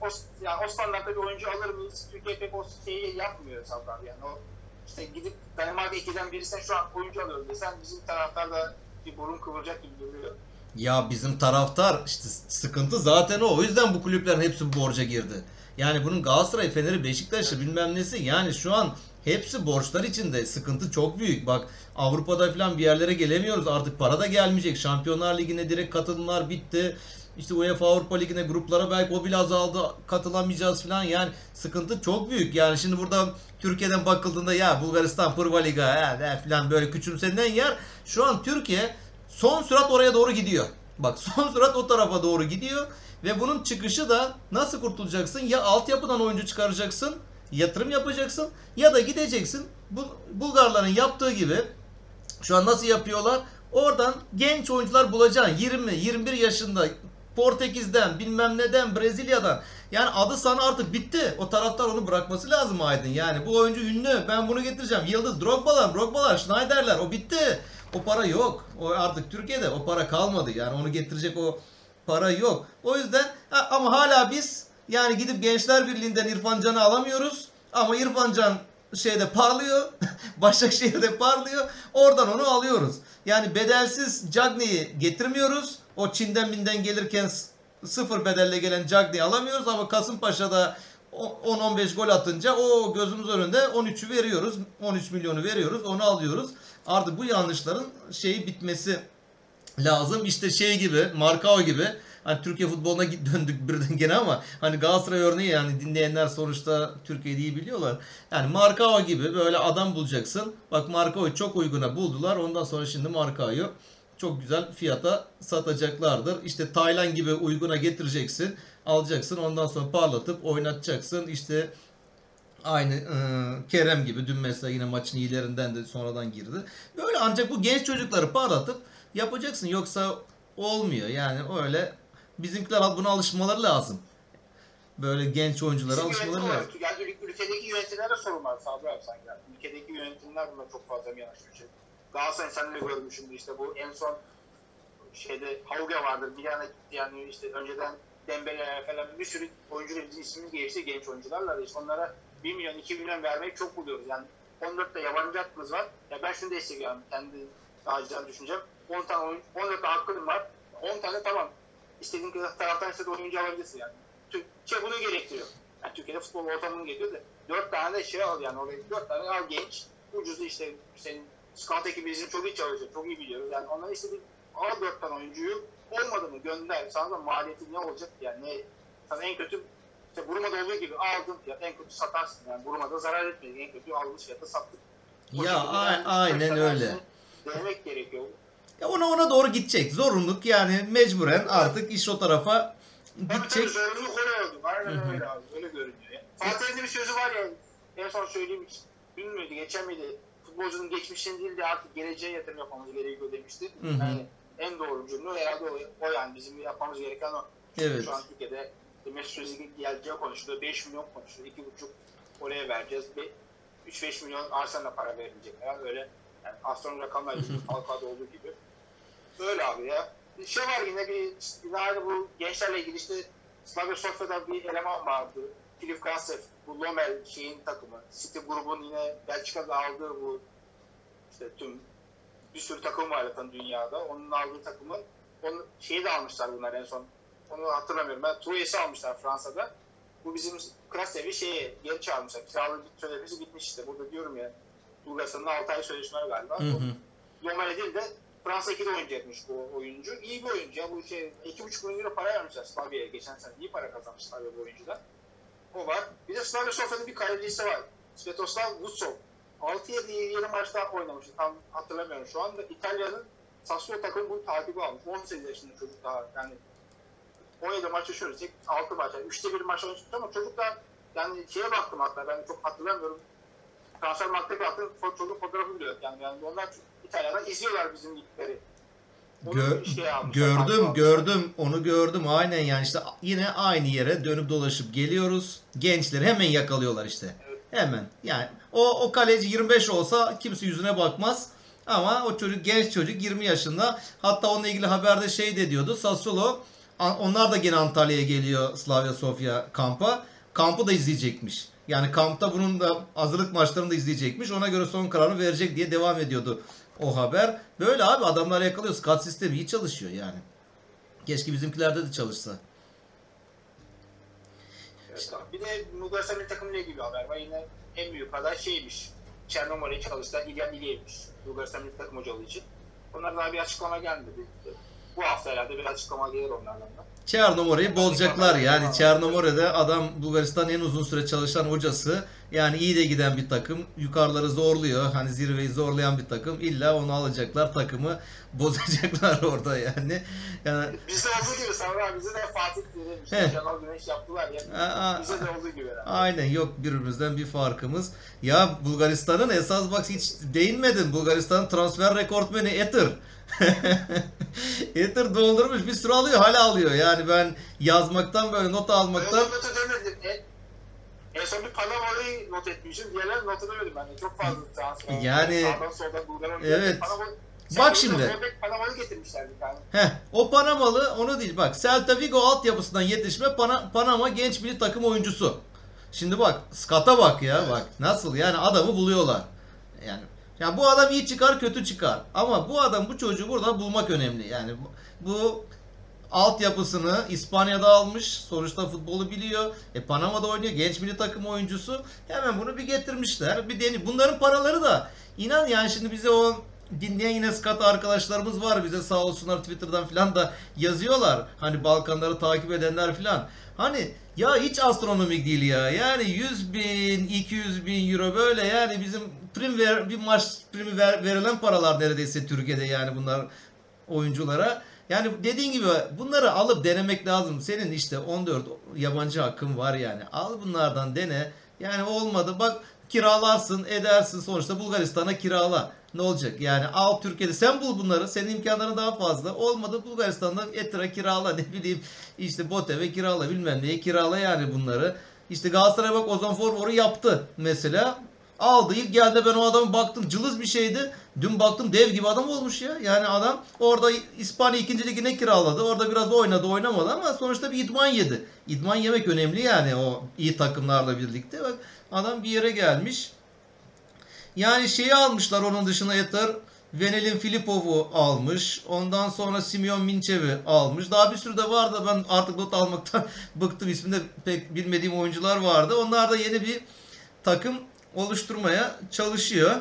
o, o, yani o standartta bir oyuncu alır mıyız? Türkiye pek o şeyi yapmıyor Sabrar. Yani o işte gidip Danimarka 2'den birisine şu an oyuncu alıyorum desen bizim taraftar da bir burun kıvıracak gibi duruyor. Ya bizim taraftar işte sıkıntı zaten o. O yüzden bu kulüplerin hepsi borca girdi. Yani bunun Galatasaray, Fener'i, Beşiktaş'ı bilmem nesi yani şu an hepsi borçlar içinde. Sıkıntı çok büyük. Bak Avrupa'da falan bir yerlere gelemiyoruz. Artık para da gelmeyecek. Şampiyonlar Ligi'ne direkt katılımlar bitti. İşte UEFA Avrupa Ligi'ne gruplara belki o bile azaldı. Katılamayacağız falan. Yani sıkıntı çok büyük. Yani şimdi burada Türkiye'den bakıldığında ya Bulgaristan Pırva Liga ya de falan böyle küçümsenilen yer. Şu an Türkiye son sürat oraya doğru gidiyor. Bak son sürat o tarafa doğru gidiyor. Ve bunun çıkışı da nasıl kurtulacaksın? Ya altyapıdan oyuncu çıkaracaksın, yatırım yapacaksın ya da gideceksin. Bu Bulgarların yaptığı gibi şu an nasıl yapıyorlar? Oradan genç oyuncular bulacaksın. 20, 21 yaşında Portekiz'den, bilmem neden, Brezilya'dan. Yani adı sana artık bitti. O taraftar onu bırakması lazım Aydın. Yani bu oyuncu ünlü. Ben bunu getireceğim. Yıldız, Drogba'lar, Drogba'lar, Schneider'ler. O bitti. O para yok. O artık Türkiye'de o para kalmadı. Yani onu getirecek o para yok. O yüzden ama hala biz yani gidip Gençler Birliği'nden İrfan Can'ı alamıyoruz. Ama İrfan Can şeyde parlıyor. Başakşehir'de parlıyor. Oradan onu alıyoruz. Yani bedelsiz Cagney'i getirmiyoruz. O Çin'den binden gelirken sıfır bedelle gelen Cagney'i alamıyoruz ama Kasımpaşa'da o- 10-15 gol atınca o gözümüz önünde 13'ü veriyoruz. 13 milyonu veriyoruz. Onu alıyoruz. Artık bu yanlışların şeyi bitmesi lazım. İşte şey gibi, Markao gibi. Hani Türkiye futboluna döndük birden gene ama hani Galatasaray örneği yani dinleyenler sonuçta Türkiye'yi iyi biliyorlar. Yani Markao gibi böyle adam bulacaksın. Bak Markao'yu çok uyguna buldular. Ondan sonra şimdi Markao'yu çok güzel fiyata satacaklardır. İşte Taylan gibi uyguna getireceksin. Alacaksın. Ondan sonra parlatıp oynatacaksın. İşte Aynı e, Kerem gibi dün mesela yine maçın iyilerinden de sonradan girdi. Böyle ancak bu genç çocukları parlatıp yapacaksın. Yoksa olmuyor. Yani öyle bizimkiler buna alışmaları lazım. Böyle genç oyunculara Bizim alışmaları lazım. olarak, yani ül- ülkedeki yönetimlere sorun var Sabri abi sanki. Yani ülkedeki yönetimler buna çok fazla mı yanaşıyor? Galatasaray sen de görmüşsündür işte bu en son şeyde Hauge vardır bir yana gitti yani işte önceden Dembele falan bir sürü oyuncuların ismini değişti genç oyuncularla da işte onlara 1 milyon 2 milyon vermeyi çok buluyoruz. Yani 14 de yabancı hakkımız var. Ya ben şunu destekliyorum kendi acizden düşüncem. 10 tane oyuncu, 14 de hakkım var. 10 tane tamam. İstediğin taraftan istediğin oyuncu alabilirsin yani. Türkiye bunu gerektiriyor. Yani Türkiye'de futbol ortamını getiriyor da 4 tane de şey al yani oraya 4 tane al genç. Ucuzu işte senin scout ekibi bizim çok iyi çalışıyor. Çok iyi biliyoruz. Yani onları istediğin al 4 tane oyuncuyu olmadı mı gönder. Sana da maliyeti ne olacak yani ne sana en kötü işte Burma'da olduğu gibi aldın fiyat en kötü satarsın. Yani Burma'da zarar etmedin. En kötü aldığımız fiyata sattık. O Ya a- aynen öyle. Denemek gerekiyor. Ya ona ona doğru gidecek. Zorunluluk yani mecburen artık iş o tarafa Tabii tabii gidecek. zorunluluk oraya oldu. Aynen öyle abi. Öyle görünüyor. Fatih'in bir sözü var ya. En son söyleyeyim müydü, geçen miydi? Futbolcunun geçmişini değil de artık geleceğe yatırım yapmamız gerekiyor demişti. Hı hı. Yani en doğru cümle herhalde o, o yani bizim yapmamız gereken o. Evet. Şu an Türkiye'de Mesut Özil'in geleceği konuşuluyor. 5 milyon konuşuluyor. 2,5 oraya vereceğiz. 3-5 milyon Arsenal'a para verilecek. Yani öyle yani astronom rakamlar gibi halkada olduğu gibi. Öyle abi ya. Bir şey var yine bir yine aynı bu gençlerle ilgili işte Slavia Sofya'da bir eleman vardı. Filip Kassev, bu Lomel şeyin takımı. City grubun yine Belçika'da aldığı bu işte tüm bir sürü takım var zaten dünyada. Onun aldığı takımın onu şeyi de almışlar bunlar en son. Onu hatırlamıyorum. Ben Troyes'i almışlar Fransa'da. Bu bizim Krasev'i şeye geri çağırmışlar. Kiralık sözleşmesi bitmiş işte. Burada diyorum ya Bulgaristan'ın 6 ay sözleşme var galiba. Hı hı. Lomele değil de Fransa 2'de oynayacakmış bu oyuncu. İyi bir oyuncu ya. Bu şey 2,5 milyon euro para vermişler Slavya'ya. Geçen sene iyi para kazanmış Slavia bu oyuncuda. O var. Bir de Slavia Sofya'nın bir kalecisi var. Svetoslav Vutsov. 6-7 yeni maçta oynamıştı. Tam hatırlamıyorum şu anda. İtalya'nın Sassuolo takımı bunu takibi almış. 18 yaşında çocuk daha. Yani 17 maç düşünürsek 6 maç. Yani 3'te 1 maç oynamış ama çocuk da yani şeye baktım hatta ben çok hatırlamıyorum. transfer markete fo- çocuk fotoğrafı bile. Yani, yani onlar İtalya'dan izliyorlar bizim ligleri. Gö- şey gördüm gördüm onu gördüm. Aynen yani işte yine aynı yere dönüp dolaşıp geliyoruz. Gençleri hemen yakalıyorlar işte. Hemen. Yani o, o kaleci 25 olsa kimse yüzüne bakmaz. Ama o çocuk genç çocuk 20 yaşında. Hatta onunla ilgili haberde şey de diyordu. Sassuolo onlar da gene Antalya'ya geliyor Slavia Sofia kampa. Kampı da izleyecekmiş. Yani kampta bunun da hazırlık maçlarını da izleyecekmiş. Ona göre son kararını verecek diye devam ediyordu o haber. Böyle abi adamlar yakalıyor. Scout sistemi iyi çalışıyor yani. Keşke bizimkilerde de çalışsa. Evet, bir de Bulgaristan'ın takımıyla ilgili bir haber var. Yine en büyük aday şeymiş. Çernomor'u çalıştıran İlyan İliyev'miş. Bulgaristan milli takım hocalığı için. Onlar daha bir açıklama gelmedi. Bu hafta herhalde bir açıklama gelir onlardan da. Çernomor'u bozacaklar yani. Çernomor'da adam Bulgaristan'ın en uzun süre çalışan hocası. Yani iyi de giden bir takım. Yukarıları zorluyor. Hani zirveyi zorlayan bir takım. İlla onu alacaklar takımı bozacaklar orada yani. Yani Bizde olduğu gibi Sabri abi bize de Fatih He. demiş. Şenol Güneş yaptılar ya. Aa, Bize de olduğu gibi herhalde. Aynen yok birbirimizden bir farkımız. Ya Bulgaristan'ın esas bak hiç değinmedin. Bulgaristan'ın transfer rekortmeni Ether. Ether doldurmuş bir sürü alıyor hala alıyor. Yani ben yazmaktan böyle not almaktan edemedim. En, son bir Panama'yı not etmişim. Diğerlerini not edemedim ben de. Çok fazla transfer. Yani- Sağdan soldan Bulgar Evet. Panama, Bak şimdi. Panama'yı getirmişler bir tane. Heh, o Panamalı onu değil bak Celta Vigo altyapısından yetişme Pana- Panama genç milli takım oyuncusu. Şimdi bak skata bak ya bak nasıl yani adamı buluyorlar. Yani yani bu adam iyi çıkar kötü çıkar. Ama bu adam bu çocuğu burada bulmak önemli. Yani bu, bu altyapısını İspanya'da almış. Sonuçta futbolu biliyor. E Panama'da oynuyor. Genç milli takım oyuncusu. Hemen bunu bir getirmişler. Bir deni. Bunların paraları da inan yani şimdi bize o dinleyen yine skat arkadaşlarımız var. Bize sağ olsunlar Twitter'dan falan da yazıyorlar. Hani Balkanları takip edenler falan. Hani ya hiç astronomik değil ya. Yani 100 bin, 200 bin euro böyle yani bizim prim ver, bir maç primi ver- verilen paralar neredeyse Türkiye'de yani bunlar oyunculara. Yani dediğin gibi bunları alıp denemek lazım. Senin işte 14 yabancı hakkın var yani. Al bunlardan dene. Yani olmadı bak kiralarsın edersin sonuçta Bulgaristan'a kirala. Ne olacak? Yani al Türkiye'de sen bul bunları. Senin imkanların daha fazla. Olmadı Bulgaristan'da Etra kirala ne bileyim işte Boteve kirala bilmem neye kirala yani bunları. İşte Galatasaray bak Ozan Forvor'u yaptı mesela. Aldı ilk geldi ben o adamı baktım cılız bir şeydi. Dün baktım dev gibi adam olmuş ya. Yani adam orada İspanya 2. ligine kiraladı. Orada biraz oynadı oynamadı ama sonuçta bir idman yedi. İdman yemek önemli yani o iyi takımlarla birlikte. Bak adam bir yere gelmiş. Yani şeyi almışlar onun dışına yeter. Venelin Filipov'u almış. Ondan sonra Simeon Minçev'i almış. Daha bir sürü de var da ben artık not almaktan bıktım. İsmini de pek bilmediğim oyuncular vardı. Onlar da yeni bir takım oluşturmaya çalışıyor.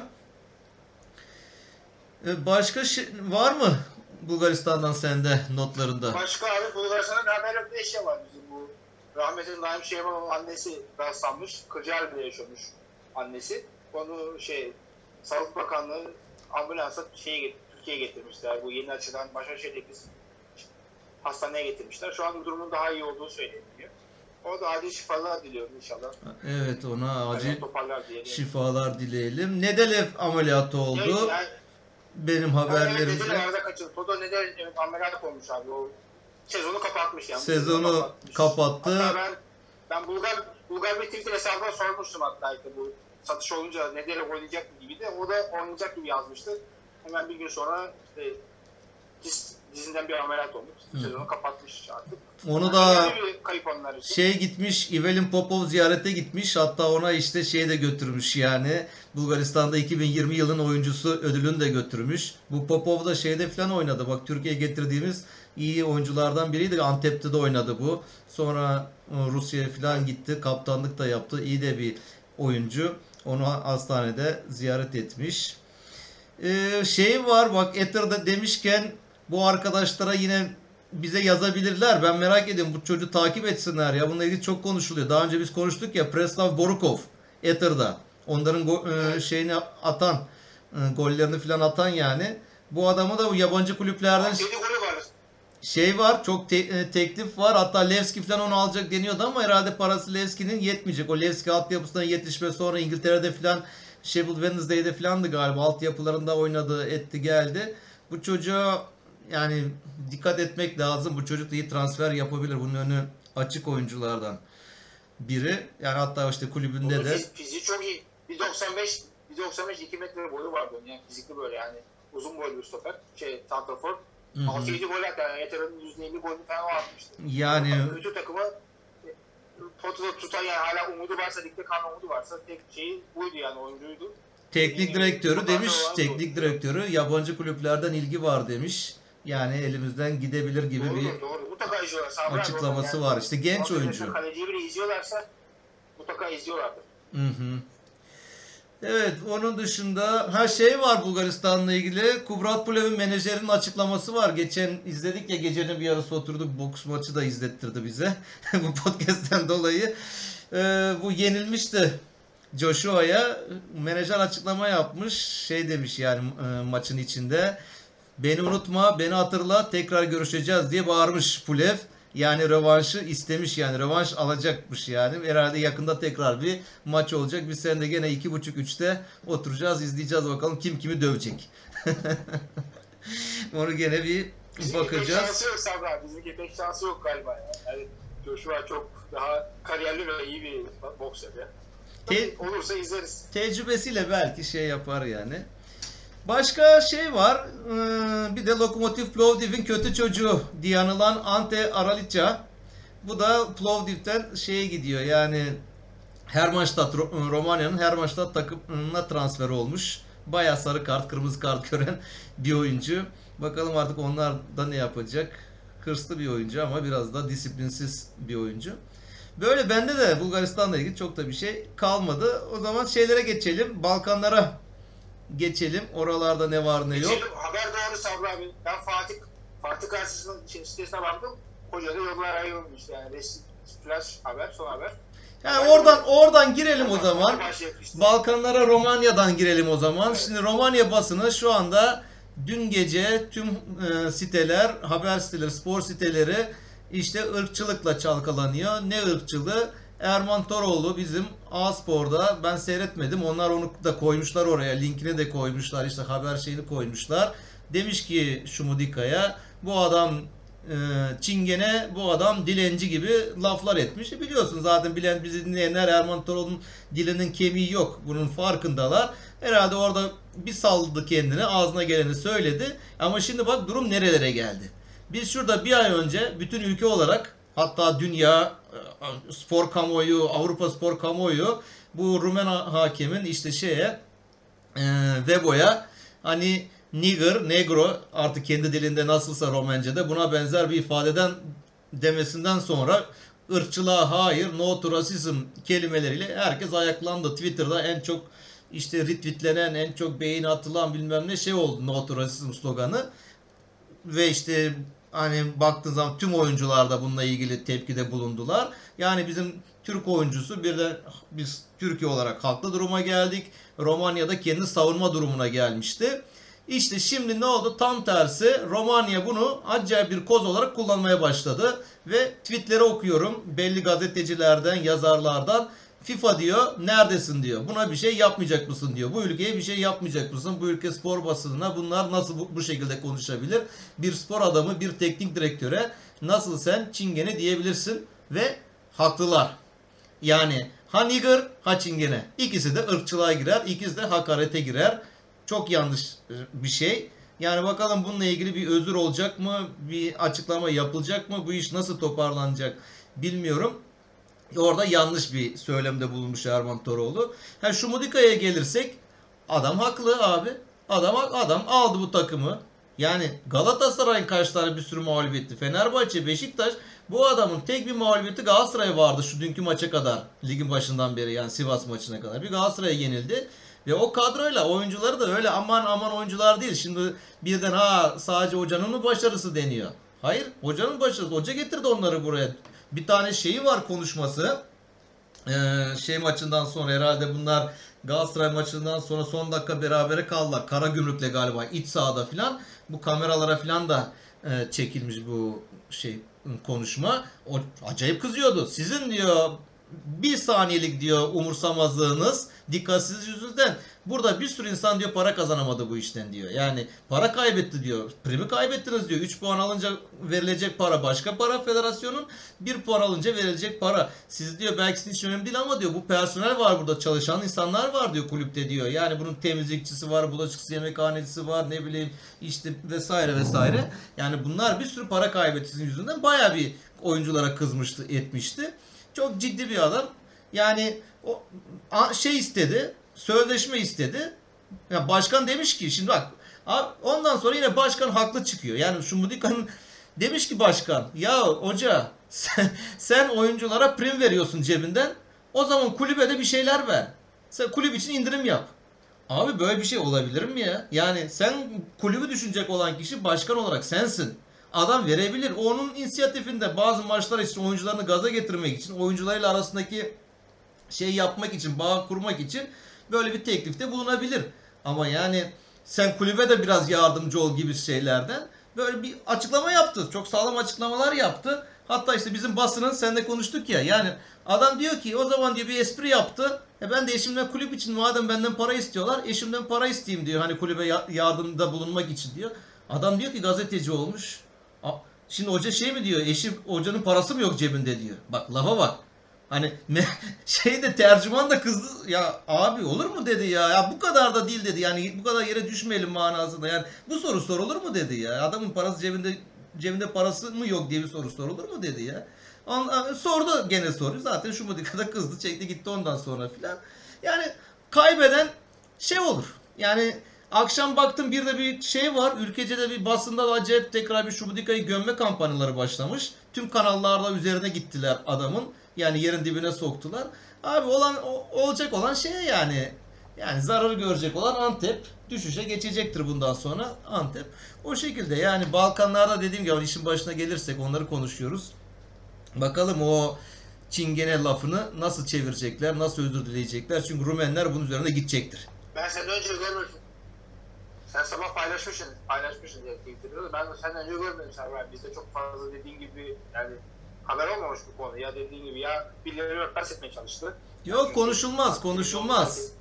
Ee, Başka şey var mı Bulgaristan'dan sende notlarında? Başka abi Bulgaristan'da yok. Bir eşya var bizim bu. Rahmetli Naim Şeyman'ın annesi rastlanmış. Kırcaali'de yaşıyormuş annesi. Onu şey Sağlık Bakanlığı ambulansa şeye, Türkiye'ye getirmişler. Bu yeni açılan Başakşehir'deki hastaneye getirmişler. Şu an durumun daha iyi olduğu söyleniyor. O da acil şifalar diliyorum inşallah. Evet ona acil şifalar dileyelim. Nedelef ameliyatı oldu. Yani, Benim yani, evet, haberlerimde. dediler arada kaçırdı. Todo neden evet, ameliyat olmuş abi. O sezonu kapatmış yani. Sezonu kapatmış. kapattı. Hatta ben, ben Bulgar, Bulgar bir Twitter hesabına sormuştum hatta işte bu satış olunca Nedel'e oynayacak mı gibi de o da oynayacak gibi yazmıştı. Hemen bir gün sonra işte dizinden bir ameliyat olmuş. Sezonu kapatmış artık. Onu da için. şey gitmiş Ivelin Popov ziyarete gitmiş hatta ona işte şey de götürmüş yani Bulgaristan'da 2020 yılın oyuncusu ödülünü de götürmüş. Bu Popov da şeyde falan oynadı bak Türkiye'ye getirdiğimiz iyi oyunculardan biriydi Antep'te de oynadı bu. Sonra e, Rusya'ya falan gitti kaptanlık da yaptı iyi de bir oyuncu. Onu hastanede ziyaret etmiş. Ee, şey var bak Ether'da demişken bu arkadaşlara yine bize yazabilirler. Ben merak ediyorum bu çocuğu takip etsinler ya. Bununla ilgili çok konuşuluyor. Daha önce biz konuştuk ya Preslav Borukov Ether'da. Onların go- e, şeyini atan e, gollerini falan atan yani. Bu adamı da bu yabancı kulüplerden şey var çok te- e, teklif var hatta Levski falan onu alacak deniyordu ama herhalde parası Levski'nin yetmeyecek. O Levski altyapısına yetişme sonra İngiltere'de falan Sheffield Wednesday'de falandı galiba. Altyapılarında oynadı, etti, geldi. Bu çocuğa yani dikkat etmek lazım. Bu çocuk da iyi transfer yapabilir. Bunun önü açık oyunculardan biri. Yani hatta işte kulübünde Onun de fiz- fiziği çok iyi. 1.95 1.95 2 metre boyu vardı yani fizikli böyle yani uzun boylu bir stoper. Şey Santrafor. Hı hı. 6-7 gol attı. Yani Yeter'in %50 golünü falan atmıştı. yani Bütün takımı e, potada tutan yani hala umudu varsa ligde kalma umudu varsa tek şeyi buydu yani oyuncuydu. teknik direktörü demiş teknik direktörü yabancı kulüplerden ilgi var demiş. Yani elimizden gidebilir gibi doğru, bir doğru. Mutlaka açıklaması orada var. İşte genç oyuncu. Kaleciyi bile izliyorlarsa mutlaka izliyorlardır. Hı hı. Evet onun dışında her şey var Bulgaristan'la ilgili. Kubrat Pulev'in menajerinin açıklaması var. Geçen izledik ya gecenin bir yarısı oturduk boks maçı da izlettirdi bize. bu podcast'ten dolayı. Ee, bu yenilmişti Joshua'ya. Menajer açıklama yapmış. Şey demiş yani e, maçın içinde. Beni unutma, beni hatırla, tekrar görüşeceğiz diye bağırmış Pulev. Yani rövanşı istemiş yani rövanş alacakmış yani. Herhalde yakında tekrar bir maç olacak. Biz sen de gene iki buçuk üçte oturacağız izleyeceğiz bakalım kim kimi dövecek. Onu gene bir Bizimki pek bakacağız. şansı yok Sabri abi. Bizimki pek şansı yok galiba. ya. Yani Joshua çok daha kariyerli ve iyi bir boksör ya. Te- olursa izleriz. Tecrübesiyle belki şey yapar yani. Başka şey var. ee, Bir de Lokomotiv Plovdiv'in kötü çocuğu diye anılan Ante Aralica. Bu da Plovdiv'den şeye gidiyor yani Hermannstadt, Ro- Romanya'nın Hermannstadt takımına transfer olmuş. Bayağı sarı kart, kırmızı kart gören bir oyuncu. Bakalım artık onlar da ne yapacak. Hırslı bir oyuncu ama biraz da disiplinsiz bir oyuncu. Böyle bende de Bulgaristan'la ilgili çok da bir şey kalmadı. O zaman şeylere geçelim. Balkanlara geçelim. Oralarda ne var ne yok. Geçelim. Haber doğru Sabri abi. Ben Fatih Fatih şey, sitesine baktım. Kocada yollar ayrılmış yani. Resmi flash haber, son haber. Yani oradan oradan girelim o zaman. İşte. Balkanlara Romanya'dan girelim o zaman. Şimdi Romanya basını şu anda dün gece tüm e, siteler, haber siteleri, spor siteleri işte ırkçılıkla çalkalanıyor. Ne ırkçılığı? Erman Toroğlu bizim A-Spor'da ben seyretmedim. Onlar onu da koymuşlar oraya. Linkini de koymuşlar. işte haber şeyini koymuşlar. Demiş ki Şumudika'ya bu adam e, çingene bu adam dilenci gibi laflar etmiş. E biliyorsun zaten bilen bizi dinleyenler Erman Toroğlu'nun dilinin kemiği yok. Bunun farkındalar. Herhalde orada bir salladı kendini ağzına geleni söyledi. Ama şimdi bak durum nerelere geldi. Biz şurada bir ay önce bütün ülke olarak hatta dünya spor kamuoyu, Avrupa spor kamuoyu bu Rumen hakemin işte şeye e, Vebo'ya hani nigger, negro artık kendi dilinde nasılsa Romence'de buna benzer bir ifadeden demesinden sonra ırkçılığa hayır, no to racism kelimeleriyle herkes ayaklandı. Twitter'da en çok işte retweetlenen, en çok beğeni atılan bilmem ne şey oldu no to racism sloganı. Ve işte hani baktığın zaman tüm oyuncular da bununla ilgili tepkide bulundular. Yani bizim Türk oyuncusu bir de biz Türkiye olarak haklı duruma geldik. Romanya'da kendi savunma durumuna gelmişti. İşte şimdi ne oldu? Tam tersi Romanya bunu acayip bir koz olarak kullanmaya başladı. Ve tweetleri okuyorum belli gazetecilerden, yazarlardan. FIFA diyor neredesin diyor. Buna bir şey yapmayacak mısın diyor. Bu ülkeye bir şey yapmayacak mısın? Bu ülke spor basınına bunlar nasıl bu, bu şekilde konuşabilir? Bir spor adamı, bir teknik direktöre nasıl sen çingene diyebilirsin? Ve haklılar. Yani ha nigger ha çingene. İkisi de ırkçılığa girer. ikisi de hakarete girer. Çok yanlış e, bir şey. Yani bakalım bununla ilgili bir özür olacak mı? Bir açıklama yapılacak mı? Bu iş nasıl toparlanacak bilmiyorum. Orada yanlış bir söylemde bulunmuş Erman Toroğlu. Ha şu Mudika'ya gelirsek adam haklı abi. Adam adam aldı bu takımı. Yani Galatasaray'ın kaç bir sürü mağlubiyeti. Fenerbahçe, Beşiktaş bu adamın tek bir mağlubiyeti Galatasaray vardı şu dünkü maça kadar. Ligin başından beri yani Sivas maçına kadar. Bir Galatasaray'a yenildi. Ve o kadroyla oyuncuları da öyle aman aman oyuncular değil. Şimdi birden ha sadece hocanın başarısı deniyor. Hayır hocanın başarısı. Hoca getirdi onları buraya. Bir tane şeyi var konuşması. Ee, şey maçından sonra herhalde bunlar Galatasaray maçından sonra son dakika berabere kaldılar. Karagümrük'le galiba iç sahada filan. Bu kameralara filan da e, çekilmiş bu şey konuşma. O acayip kızıyordu. Sizin diyor bir saniyelik diyor umursamazlığınız, dikkatsizlik yüzünden burada bir sürü insan diyor para kazanamadı bu işten diyor. Yani para kaybetti diyor. Primi kaybettiniz diyor. 3 puan alınca verilecek para başka para federasyonun. 1 puan alınca verilecek para. Siz diyor belki sizin için önemli değil ama diyor bu personel var burada çalışan insanlar var diyor kulüpte diyor. Yani bunun temizlikçisi var, bulaşıkçısı, yemekhanecisi var ne bileyim işte vesaire vesaire. Yani bunlar bir sürü para kaybetti sizin yüzünden. Baya bir oyunculara kızmıştı, etmişti. Çok ciddi bir adam. Yani o şey istedi, sözleşme istedi. Ya başkan demiş ki şimdi bak ondan sonra yine başkan haklı çıkıyor. Yani şu Mudika'nın demiş ki başkan ya hoca sen, sen oyunculara prim veriyorsun cebinden. O zaman kulübe de bir şeyler ver. Sen kulüp için indirim yap. Abi böyle bir şey olabilir mi ya? Yani sen kulübü düşünecek olan kişi başkan olarak sensin. Adam verebilir. Onun inisiyatifinde bazı maçlar için oyuncularını gaza getirmek için, oyuncularıyla arasındaki şey yapmak için, bağ kurmak için böyle bir teklifte bulunabilir. Ama yani sen kulübe de biraz yardımcı ol gibi şeylerden böyle bir açıklama yaptı. Çok sağlam açıklamalar yaptı. Hatta işte bizim basının seninle konuştuk ya. Yani adam diyor ki o zaman diyor bir espri yaptı. E ben de eşimden kulüp için madem benden para istiyorlar eşimden para isteyeyim diyor. Hani kulübe ya- yardımda bulunmak için diyor. Adam diyor ki gazeteci olmuş. Şimdi hoca şey mi diyor? Eşim hocanın parası mı yok cebinde diyor. Bak lafa bak. Hani me- şeyde tercüman da kızdı. Ya abi olur mu dedi ya. Ya bu kadar da değil dedi. Yani bu kadar yere düşmeyelim manasında. Yani bu soru sorulur mu dedi ya. Adamın parası cebinde cebinde parası mı yok diye bir soru sorulur mu dedi ya. Ondan, sordu gene soruyu. Zaten şu modikada kızdı çekti gitti ondan sonra filan. Yani kaybeden şey olur. Yani akşam baktım bir de bir şey var. Ülkece de bir basında da acayip tekrar bir Şubudika'yı gömme kampanyaları başlamış. Tüm kanallarda üzerine gittiler adamın. Yani yerin dibine soktular. Abi olan olacak olan şey yani yani zararı görecek olan Antep düşüşe geçecektir bundan sonra Antep. O şekilde yani Balkanlarda dediğim gibi işin başına gelirsek onları konuşuyoruz. Bakalım o çingene lafını nasıl çevirecekler, nasıl özür dileyecekler. Çünkü Rumenler bunun üzerine gidecektir. Ben senden önce görmedim. Sen sabah paylaşmışsın, paylaşmışsın diye Twitter'da. Ben de senden önce görmedim Server. Bizde çok fazla dediğin gibi yani haber olmamış bu konu. Ya dediğin gibi ya birileri örtbas etmeye çalıştı. Yok konuşulmaz, konuşulmaz.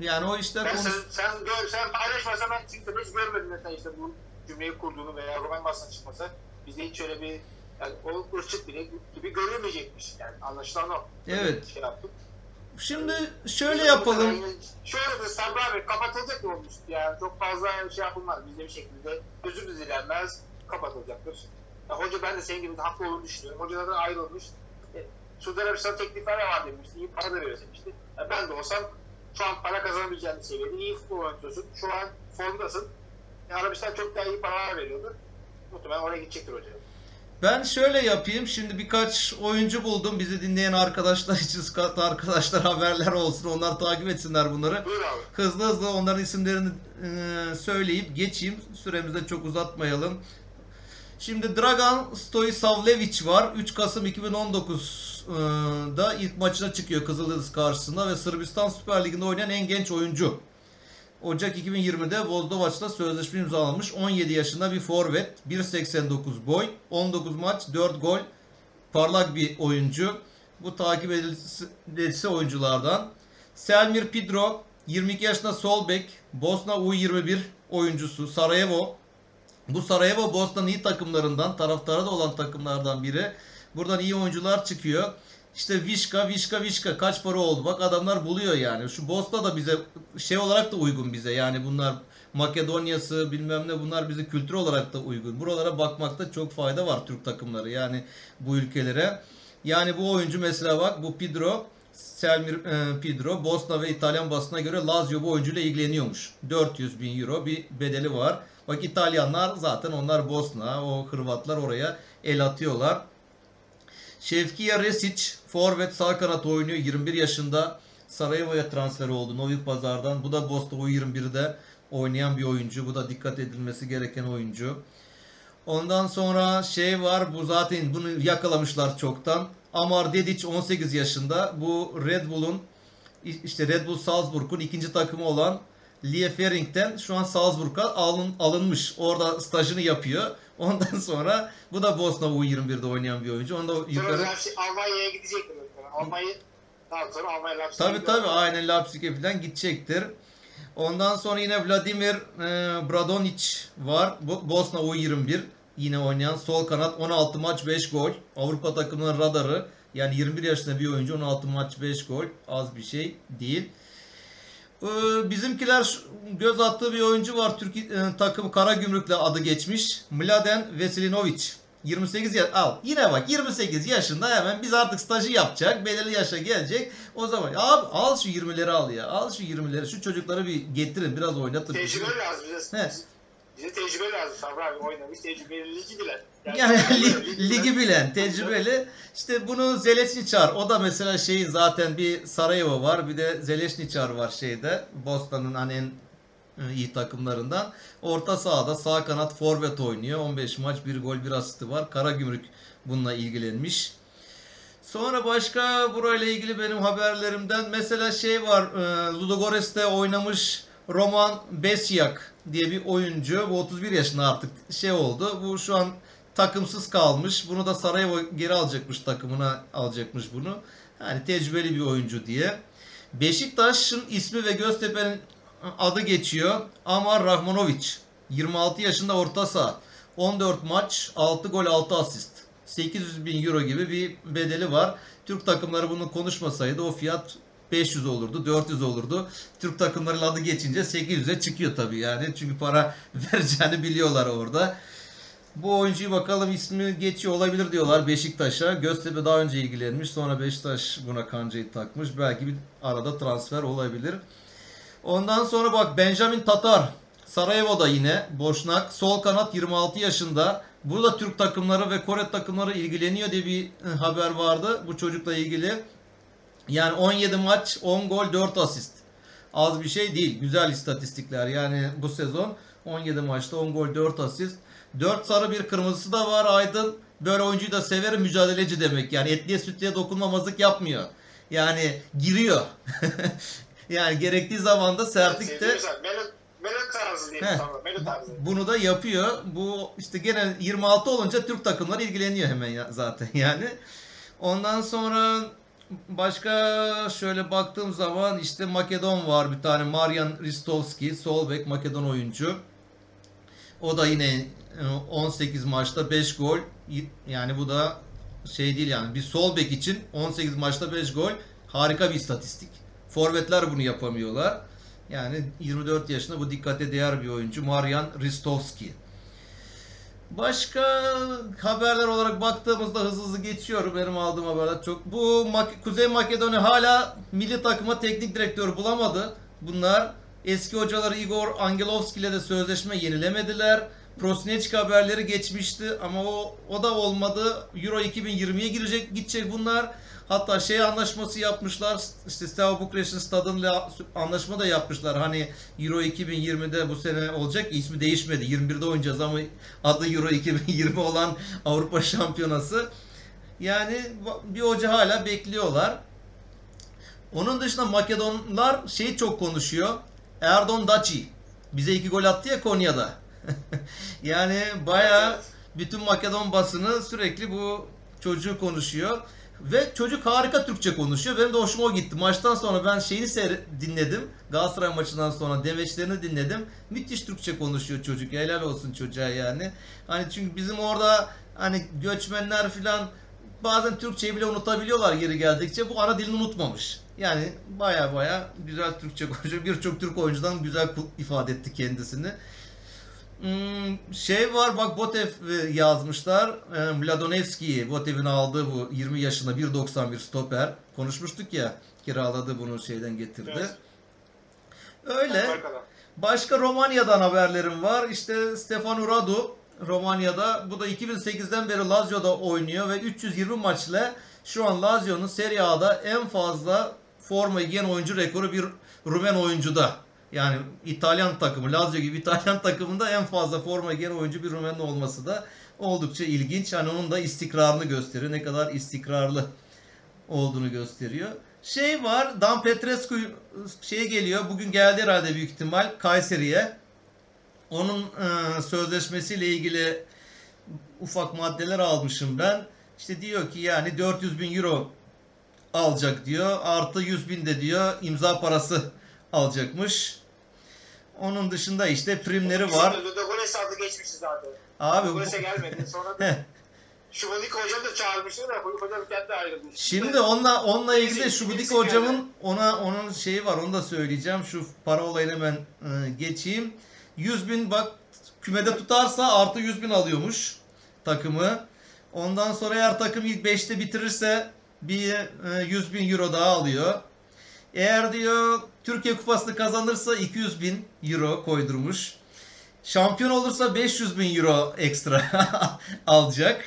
Yani o işler Ben konuş... sen, sen, gör, sen paylaşmasan ben Twitter'da hiç görmedim mesela işte bu cümleyi kurduğunu veya roman basına çıkması. Bizde hiç öyle bir yani o ırkçık bile gibi görülmeyecekmiş. Yani anlaşılan o. Evet. Şey yaptık. Şimdi şöyle yapalım. Şöyle de Sabri abi kapatılacak mı olmuştu yani çok fazla şey yapılmaz bizde bir şekilde özür dilenmez kapatılacaktır. Ya hoca ben de senin gibi haklı olduğunu düşünüyorum. Hocalardan ayrılmış. E, Suudi Arabistan teklifler var demişti. İyi para da veriyor demişti. Ya ben de olsam şu an para kazanabileceğin seviyede iyi futbol oynuyorsun. Şu an formdasın. E, Arabistan çok daha iyi paralar veriyordu. Muhtemelen oraya gidecektir hoca. Ben şöyle yapayım. Şimdi birkaç oyuncu buldum. Bizi dinleyen arkadaşlar için scout arkadaşlar haberler olsun. Onlar takip etsinler bunları. Hızlı hızlı onların isimlerini e, söyleyip geçeyim. Süremizi de çok uzatmayalım. Şimdi Dragan Stoisavljevic var. 3 Kasım 2019'da ilk maçına çıkıyor Kızıldız karşısında ve Sırbistan Süper Ligi'nde oynayan en genç oyuncu. Ocak 2020'de Vozdovaç'ta sözleşme imzalamış. 17 yaşında bir forvet. 1.89 boy. 19 maç 4 gol. Parlak bir oyuncu. Bu takip edilisi oyunculardan. Selmir Pidro 22 yaşında sol bek. Bosna U21 oyuncusu. Sarajevo. Bu Sarajevo Bosna'nın iyi takımlarından, taraftarı da olan takımlardan biri. Buradan iyi oyuncular çıkıyor. İşte Vişka, Vişka, Vişka kaç para oldu? Bak adamlar buluyor yani. Şu Bosna da bize şey olarak da uygun bize. Yani bunlar Makedonya'sı bilmem ne bunlar bize kültür olarak da uygun. Buralara bakmakta çok fayda var Türk takımları yani bu ülkelere. Yani bu oyuncu mesela bak bu Pedro Selmir e, Pedro Bosna ve İtalyan basına göre Lazio bu oyuncuyla ilgileniyormuş. 400 bin euro bir bedeli var. Bak İtalyanlar zaten onlar Bosna, o Hırvatlar oraya el atıyorlar. Şevkiya Resic, forvet sağ kanat oynuyor. 21 yaşında Sarajevo'ya transfer oldu Novi Pazar'dan. Bu da Bosna U21'de oynayan bir oyuncu. Bu da dikkat edilmesi gereken oyuncu. Ondan sonra şey var bu zaten bunu yakalamışlar çoktan. Amar Dedic 18 yaşında. Bu Red Bull'un işte Red Bull Salzburg'un ikinci takımı olan Lie Fering'den şu an Salzburg'a alın, alınmış. Orada stajını yapıyor. Ondan sonra bu da Bosna U21'de oynayan bir oyuncu. Onu da yukarı Almanya'ya daha sonra Almanya Leipzig'e Tabi gidiyor. tabi aynen Leipzig'e falan gidecektir. Ondan sonra yine Vladimir e, Bradonic var. Bo- Bosna U21 yine oynayan sol kanat 16 maç 5 gol. Avrupa takımının radarı. Yani 21 yaşında bir oyuncu 16 maç 5 gol. Az bir şey değil. Ee, bizimkiler göz attığı bir oyuncu var. Türk e, takım Karagümrük'le adı geçmiş. Mladen Veselinovic. 28 yaş. Al yine bak 28 yaşında hemen biz artık stajı yapacak. Belirli yaşa gelecek. O zaman abi al şu 20'leri al ya. Al şu 20'leri. Şu çocukları bir getirin biraz oynatın. Tecrübe lazım bize. Bize tecrübe lazım. Sabri abi oynamış tecrübeli ligi bilen. Yani li- ligi bilen, tecrübeli. İşte bunu Zeleşniçar. O da mesela şeyin zaten bir Sarajevo var. Bir de Zeleşniçar var şeyde. Bosna'nın hani en e, iyi takımlarından. Orta sahada sağ kanat forvet oynuyor. 15 maç, 1 gol, 1 asisti var. Karagümrük bununla ilgilenmiş. Sonra başka burayla ilgili benim haberlerimden mesela şey var. E, Ludogorets'te oynamış Roman Besyak diye bir oyuncu. Bu 31 yaşında artık şey oldu. Bu şu an takımsız kalmış. Bunu da Sarajevo geri alacakmış takımına alacakmış bunu. Yani tecrübeli bir oyuncu diye. Beşiktaş'ın ismi ve Göztepe'nin adı geçiyor. Amar Rahmanovic. 26 yaşında orta saha. 14 maç, 6 gol, 6 asist. 800 bin euro gibi bir bedeli var. Türk takımları bunu konuşmasaydı o fiyat 500 olurdu, 400 olurdu. Türk takımlarının adı geçince 800'e çıkıyor tabii yani. Çünkü para vereceğini biliyorlar orada. Bu oyuncuyu bakalım ismi geçiyor olabilir diyorlar Beşiktaş'a. Göztepe daha önce ilgilenmiş. Sonra Beşiktaş buna kancayı takmış. Belki bir arada transfer olabilir. Ondan sonra bak Benjamin Tatar. Sarajevo'da yine Boşnak. Sol kanat 26 yaşında. Burada Türk takımları ve Kore takımları ilgileniyor diye bir haber vardı bu çocukla ilgili. Yani 17 maç, 10 gol, 4 asist. Az bir şey değil. Güzel istatistikler. Yani bu sezon 17 maçta 10 gol, 4 asist. 4 sarı bir kırmızısı da var Aydın. Böyle oyuncuyu da severim. Mücadeleci demek. Yani etliye sütlüye dokunmamazlık yapmıyor. Yani giriyor. yani gerektiği zaman da sertlikte Melo, Melo tarzı tamam. Melo tarzı. bunu da yapıyor. Bu işte gene 26 olunca Türk takımları ilgileniyor hemen ya, zaten yani. Ondan sonra başka şöyle baktığım zaman işte Makedon var bir tane Marian Ristovski sol bek Makedon oyuncu. O da yine 18 maçta 5 gol. Yani bu da şey değil yani bir sol bek için 18 maçta 5 gol harika bir istatistik. Forvetler bunu yapamıyorlar. Yani 24 yaşında bu dikkate değer bir oyuncu Marian Ristovski. Başka haberler olarak baktığımızda hızlı hızlı geçiyorum. Benim aldığım haberler çok. Bu Kuzey Makedonya hala milli takıma teknik direktör bulamadı. Bunlar eski hocaları Igor Angelovski ile de sözleşme yenilemediler. Prosinecki haberleri geçmişti ama o o da olmadı. Euro 2020'ye girecek gidecek bunlar. Hatta şey anlaşması yapmışlar. İşte Steaua Bukarest'in stadıyla anlaşma da yapmışlar. Hani Euro 2020'de bu sene olacak. İsmi değişmedi. 21'de oynayacağız ama adı Euro 2020 olan Avrupa Şampiyonası. Yani bir hoca hala bekliyorlar. Onun dışında Makedonlar şeyi çok konuşuyor. Erdon Daci. Bize iki gol attı ya Konya'da. yani bayağı bütün Makedon basını sürekli bu çocuğu konuşuyor. Ve çocuk harika Türkçe konuşuyor. Benim de hoşuma gitti. Maçtan sonra ben şeyini dinledim. Galatasaray maçından sonra demeçlerini dinledim. Müthiş Türkçe konuşuyor çocuk. Helal olsun çocuğa yani. Hani çünkü bizim orada hani göçmenler filan bazen Türkçeyi bile unutabiliyorlar geri geldikçe. Bu ana dilini unutmamış. Yani baya baya güzel Türkçe konuşuyor. Birçok Türk oyuncudan güzel ifade etti kendisini. Hmm, şey var bak Botev e, yazmışlar. E, Mladonevski'yi Botev'in aldığı bu 20 yaşında 1.91 stoper. Konuşmuştuk ya kiraladı bunu şeyden getirdi. Evet. Öyle. Başka Romanya'dan haberlerim var. İşte Stefan Radu Romanya'da. Bu da 2008'den beri Lazio'da oynuyor ve 320 maçla şu an Lazio'nun Serie A'da en fazla forma giyen oyuncu rekoru bir Rumen oyuncuda. Yani İtalyan takımı, Lazio gibi İtalyan takımında en fazla forma giyen oyuncu bir Rumen olması da oldukça ilginç. Hani onun da istikrarını gösteriyor. Ne kadar istikrarlı olduğunu gösteriyor. Şey var, Dan Petrescu şey geliyor. Bugün geldi herhalde büyük ihtimal Kayseri'ye. Onun e, sözleşmesiyle ilgili ufak maddeler almışım ben. İşte diyor ki yani 400 bin euro alacak diyor. Artı 100 bin de diyor imza parası alacakmış. Onun dışında işte primleri var. Şimdi Ludogorets adı geçmişti zaten. Abi bu, Ludogorets'e gelmedi. Sonra da Şumadik hocam da çağırmıştı da hocam kendi ayrıldı. Şimdi onunla onunla ilgili de birisi hocamın ona onun şeyi var onu da söyleyeceğim. Şu para olayını hemen e, geçeyim. 100 bin bak kümede tutarsa artı 100 bin alıyormuş takımı. Ondan sonra eğer takım ilk 5'te bitirirse bir e, 100 bin euro daha alıyor. Eğer diyor Türkiye kupasını kazanırsa 200 bin euro koydurmuş. Şampiyon olursa 500 bin euro ekstra alacak.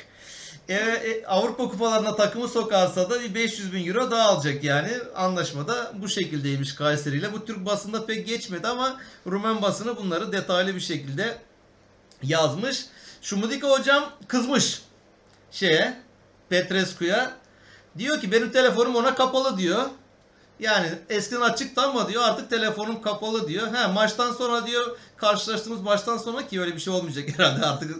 E, e, Avrupa kupalarına takımı sokarsa da bir 500 bin euro daha alacak yani. Anlaşmada bu şekildeymiş Kayseri ile. Bu Türk basında pek geçmedi ama Rumen basını bunları detaylı bir şekilde yazmış. Şumudika hocam kızmış şeye Petrescu'ya. Diyor ki benim telefonum ona kapalı diyor. Yani eskiden açıktı ama diyor artık telefonum kapalı diyor. He maçtan sonra diyor karşılaştığımız maçtan sonra ki öyle bir şey olmayacak herhalde artık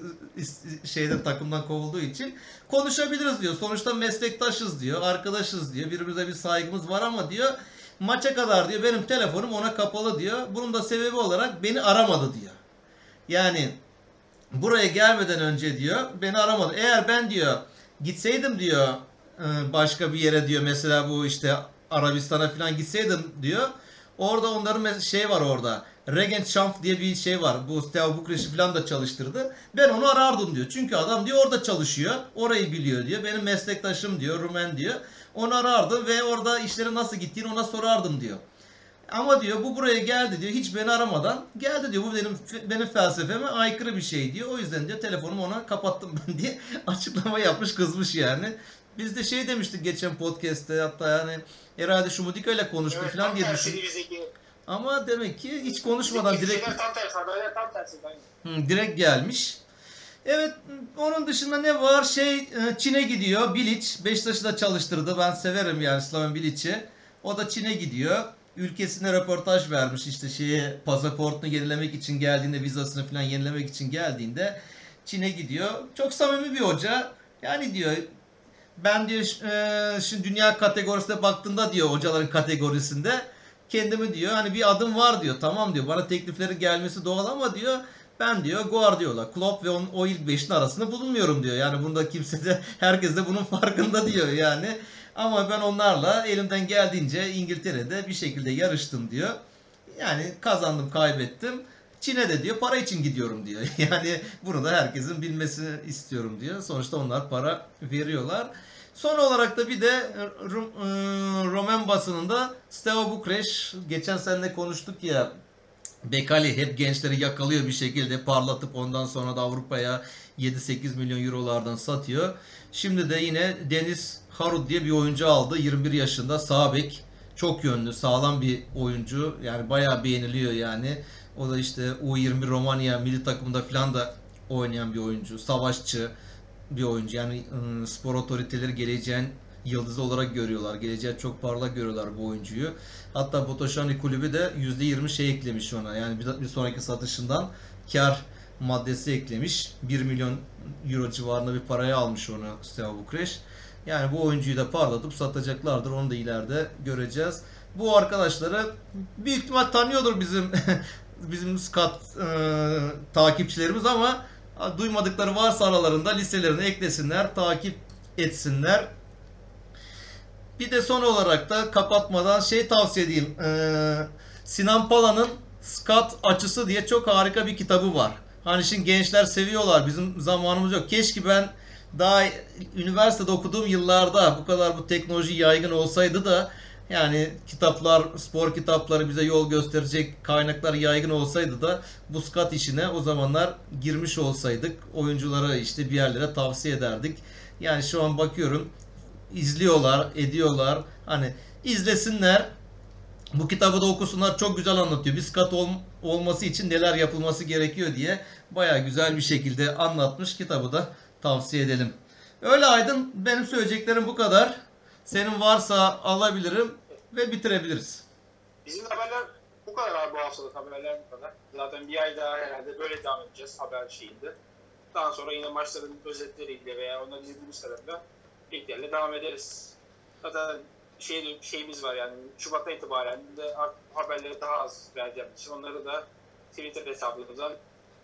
şeyden takımdan kovulduğu için konuşabiliriz diyor. Sonuçta meslektaşız diyor, arkadaşız diyor. Birbirimize bir saygımız var ama diyor maça kadar diyor benim telefonum ona kapalı diyor. Bunun da sebebi olarak beni aramadı diyor. Yani buraya gelmeden önce diyor beni aramadı. Eğer ben diyor gitseydim diyor e, başka bir yere diyor mesela bu işte Arabistan'a falan gitseydim diyor. Orada onların şey var orada. Regent Şamp diye bir şey var. Bu Steaua Bukreş'i falan da çalıştırdı. Ben onu arardım diyor. Çünkü adam diyor orada çalışıyor. Orayı biliyor diyor. Benim meslektaşım diyor. Rumen diyor. Onu arardım ve orada işlerin nasıl gittiğini ona sorardım diyor. Ama diyor bu buraya geldi diyor hiç beni aramadan geldi diyor bu benim benim felsefeme aykırı bir şey diyor. O yüzden diyor telefonumu ona kapattım ben diye açıklama yapmış kızmış yani. Biz de şey demiştik geçen podcast'te hatta yani herhalde Şumudika ile konuştu Evet, falan diye düşün. Ama demek ki hiç konuşmadan Bizdeki direkt Tam tersi. Haberler tam tersi. Hı, direkt gelmiş. Evet onun dışında ne var? Şey e, Çin'e gidiyor. Bilic Beşiktaş'ı da çalıştırdı. Ben severim yani Slaven Bilic'i. O da Çin'e gidiyor. Ülkesine röportaj vermiş işte şeye pasaportunu yenilemek için geldiğinde vizasını falan yenilemek için geldiğinde Çin'e gidiyor. Çok samimi bir hoca. Yani diyor ben diyor e, şimdi dünya kategorisine baktığında diyor hocaların kategorisinde kendimi diyor hani bir adım var diyor. Tamam diyor bana tekliflerin gelmesi doğal ama diyor ben diyor Guardiola, Klopp ve onun, o ilk beşin arasında bulunmuyorum diyor. Yani bunda kimse de herkes de bunun farkında diyor yani. Ama ben onlarla elimden geldiğince İngiltere'de bir şekilde yarıştım diyor. Yani kazandım, kaybettim. Çin'e de diyor para için gidiyorum diyor. Yani bunu da herkesin bilmesini istiyorum diyor. Sonuçta onlar para veriyorlar. Son olarak da bir de Rum- ıı, Roman basınında Steaua Bukreş geçen sene konuştuk ya Bekali hep gençleri yakalıyor bir şekilde parlatıp ondan sonra da Avrupa'ya 7-8 milyon eurolardan satıyor. Şimdi de yine Deniz Harud diye bir oyuncu aldı. 21 yaşında sağ bek. Çok yönlü, sağlam bir oyuncu. Yani bayağı beğeniliyor yani. O da işte U20 Romanya milli takımında falan da oynayan bir oyuncu. Savaşçı bir oyuncu. Yani ıı, spor otoriteleri geleceğin yıldızı olarak görüyorlar. Geleceği çok parlak görüyorlar bu oyuncuyu. Hatta Botoşani kulübü de %20 şey eklemiş ona. Yani bir sonraki satışından kar maddesi eklemiş. 1 milyon euro civarında bir paraya almış onu Steaua Bukreş. Yani bu oyuncuyu da parlatıp satacaklardır. Onu da ileride göreceğiz. Bu arkadaşları büyük ihtimal tanıyordur bizim bizim skat e, takipçilerimiz ama duymadıkları varsa aralarında listelerine eklesinler, takip etsinler. Bir de son olarak da kapatmadan şey tavsiye edeyim. Ee, Sinan Pala'nın Skat Açısı diye çok harika bir kitabı var. Hani şimdi gençler seviyorlar. Bizim zamanımız yok. Keşke ben daha üniversitede okuduğum yıllarda bu kadar bu teknoloji yaygın olsaydı da yani kitaplar, spor kitapları bize yol gösterecek kaynaklar yaygın olsaydı da bu skat işine o zamanlar girmiş olsaydık oyunculara işte bir yerlere tavsiye ederdik. Yani şu an bakıyorum izliyorlar, ediyorlar. Hani izlesinler. Bu kitabı da okusunlar. Çok güzel anlatıyor. Bir skat ol- olması için neler yapılması gerekiyor diye baya güzel bir şekilde anlatmış. Kitabı da tavsiye edelim. Öyle Aydın. Benim söyleyeceklerim bu kadar. Senin varsa alabilirim ve bitirebiliriz. Bizim haberler bu kadar abi bu haftalık haberler bu kadar. Zaten bir ay daha herhalde böyle devam edeceğiz haber şeyinde. Daha sonra yine maçların özetleriyle veya onları izlediğimiz kadarıyla linklerle devam ederiz. Zaten şey şeyimiz var yani Şubat'tan itibaren de haberleri daha az vereceğim için onları da Twitter hesabımızdan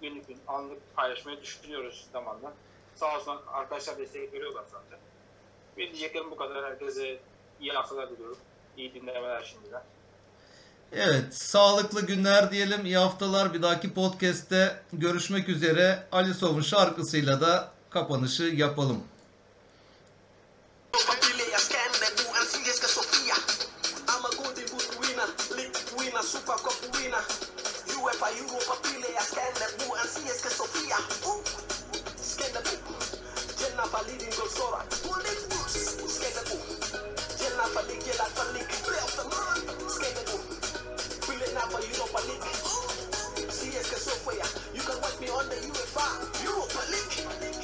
günlük gün anlık paylaşmayı düşünüyoruz zamanla. Sağ olsun arkadaşlar destek veriyorlar zaten. Benim diyeceklerim bu kadar. Herkese iyi haftalar diliyorum. İyi dinlemeler şimdiden. Evet, sağlıklı günler diyelim, iyi haftalar. Bir dahaki podcast'te görüşmek üzere. Ali Sov'un şarkısıyla da kapanışı yapalım. Familia Scandal, así es que Sofía. I'm a golden boot winner, league winner, super cup winner. UEFA Europa Familia Scandal, así es que Sofía. Scandal, Jenna leading goal scorer. Golden boots. Europa League.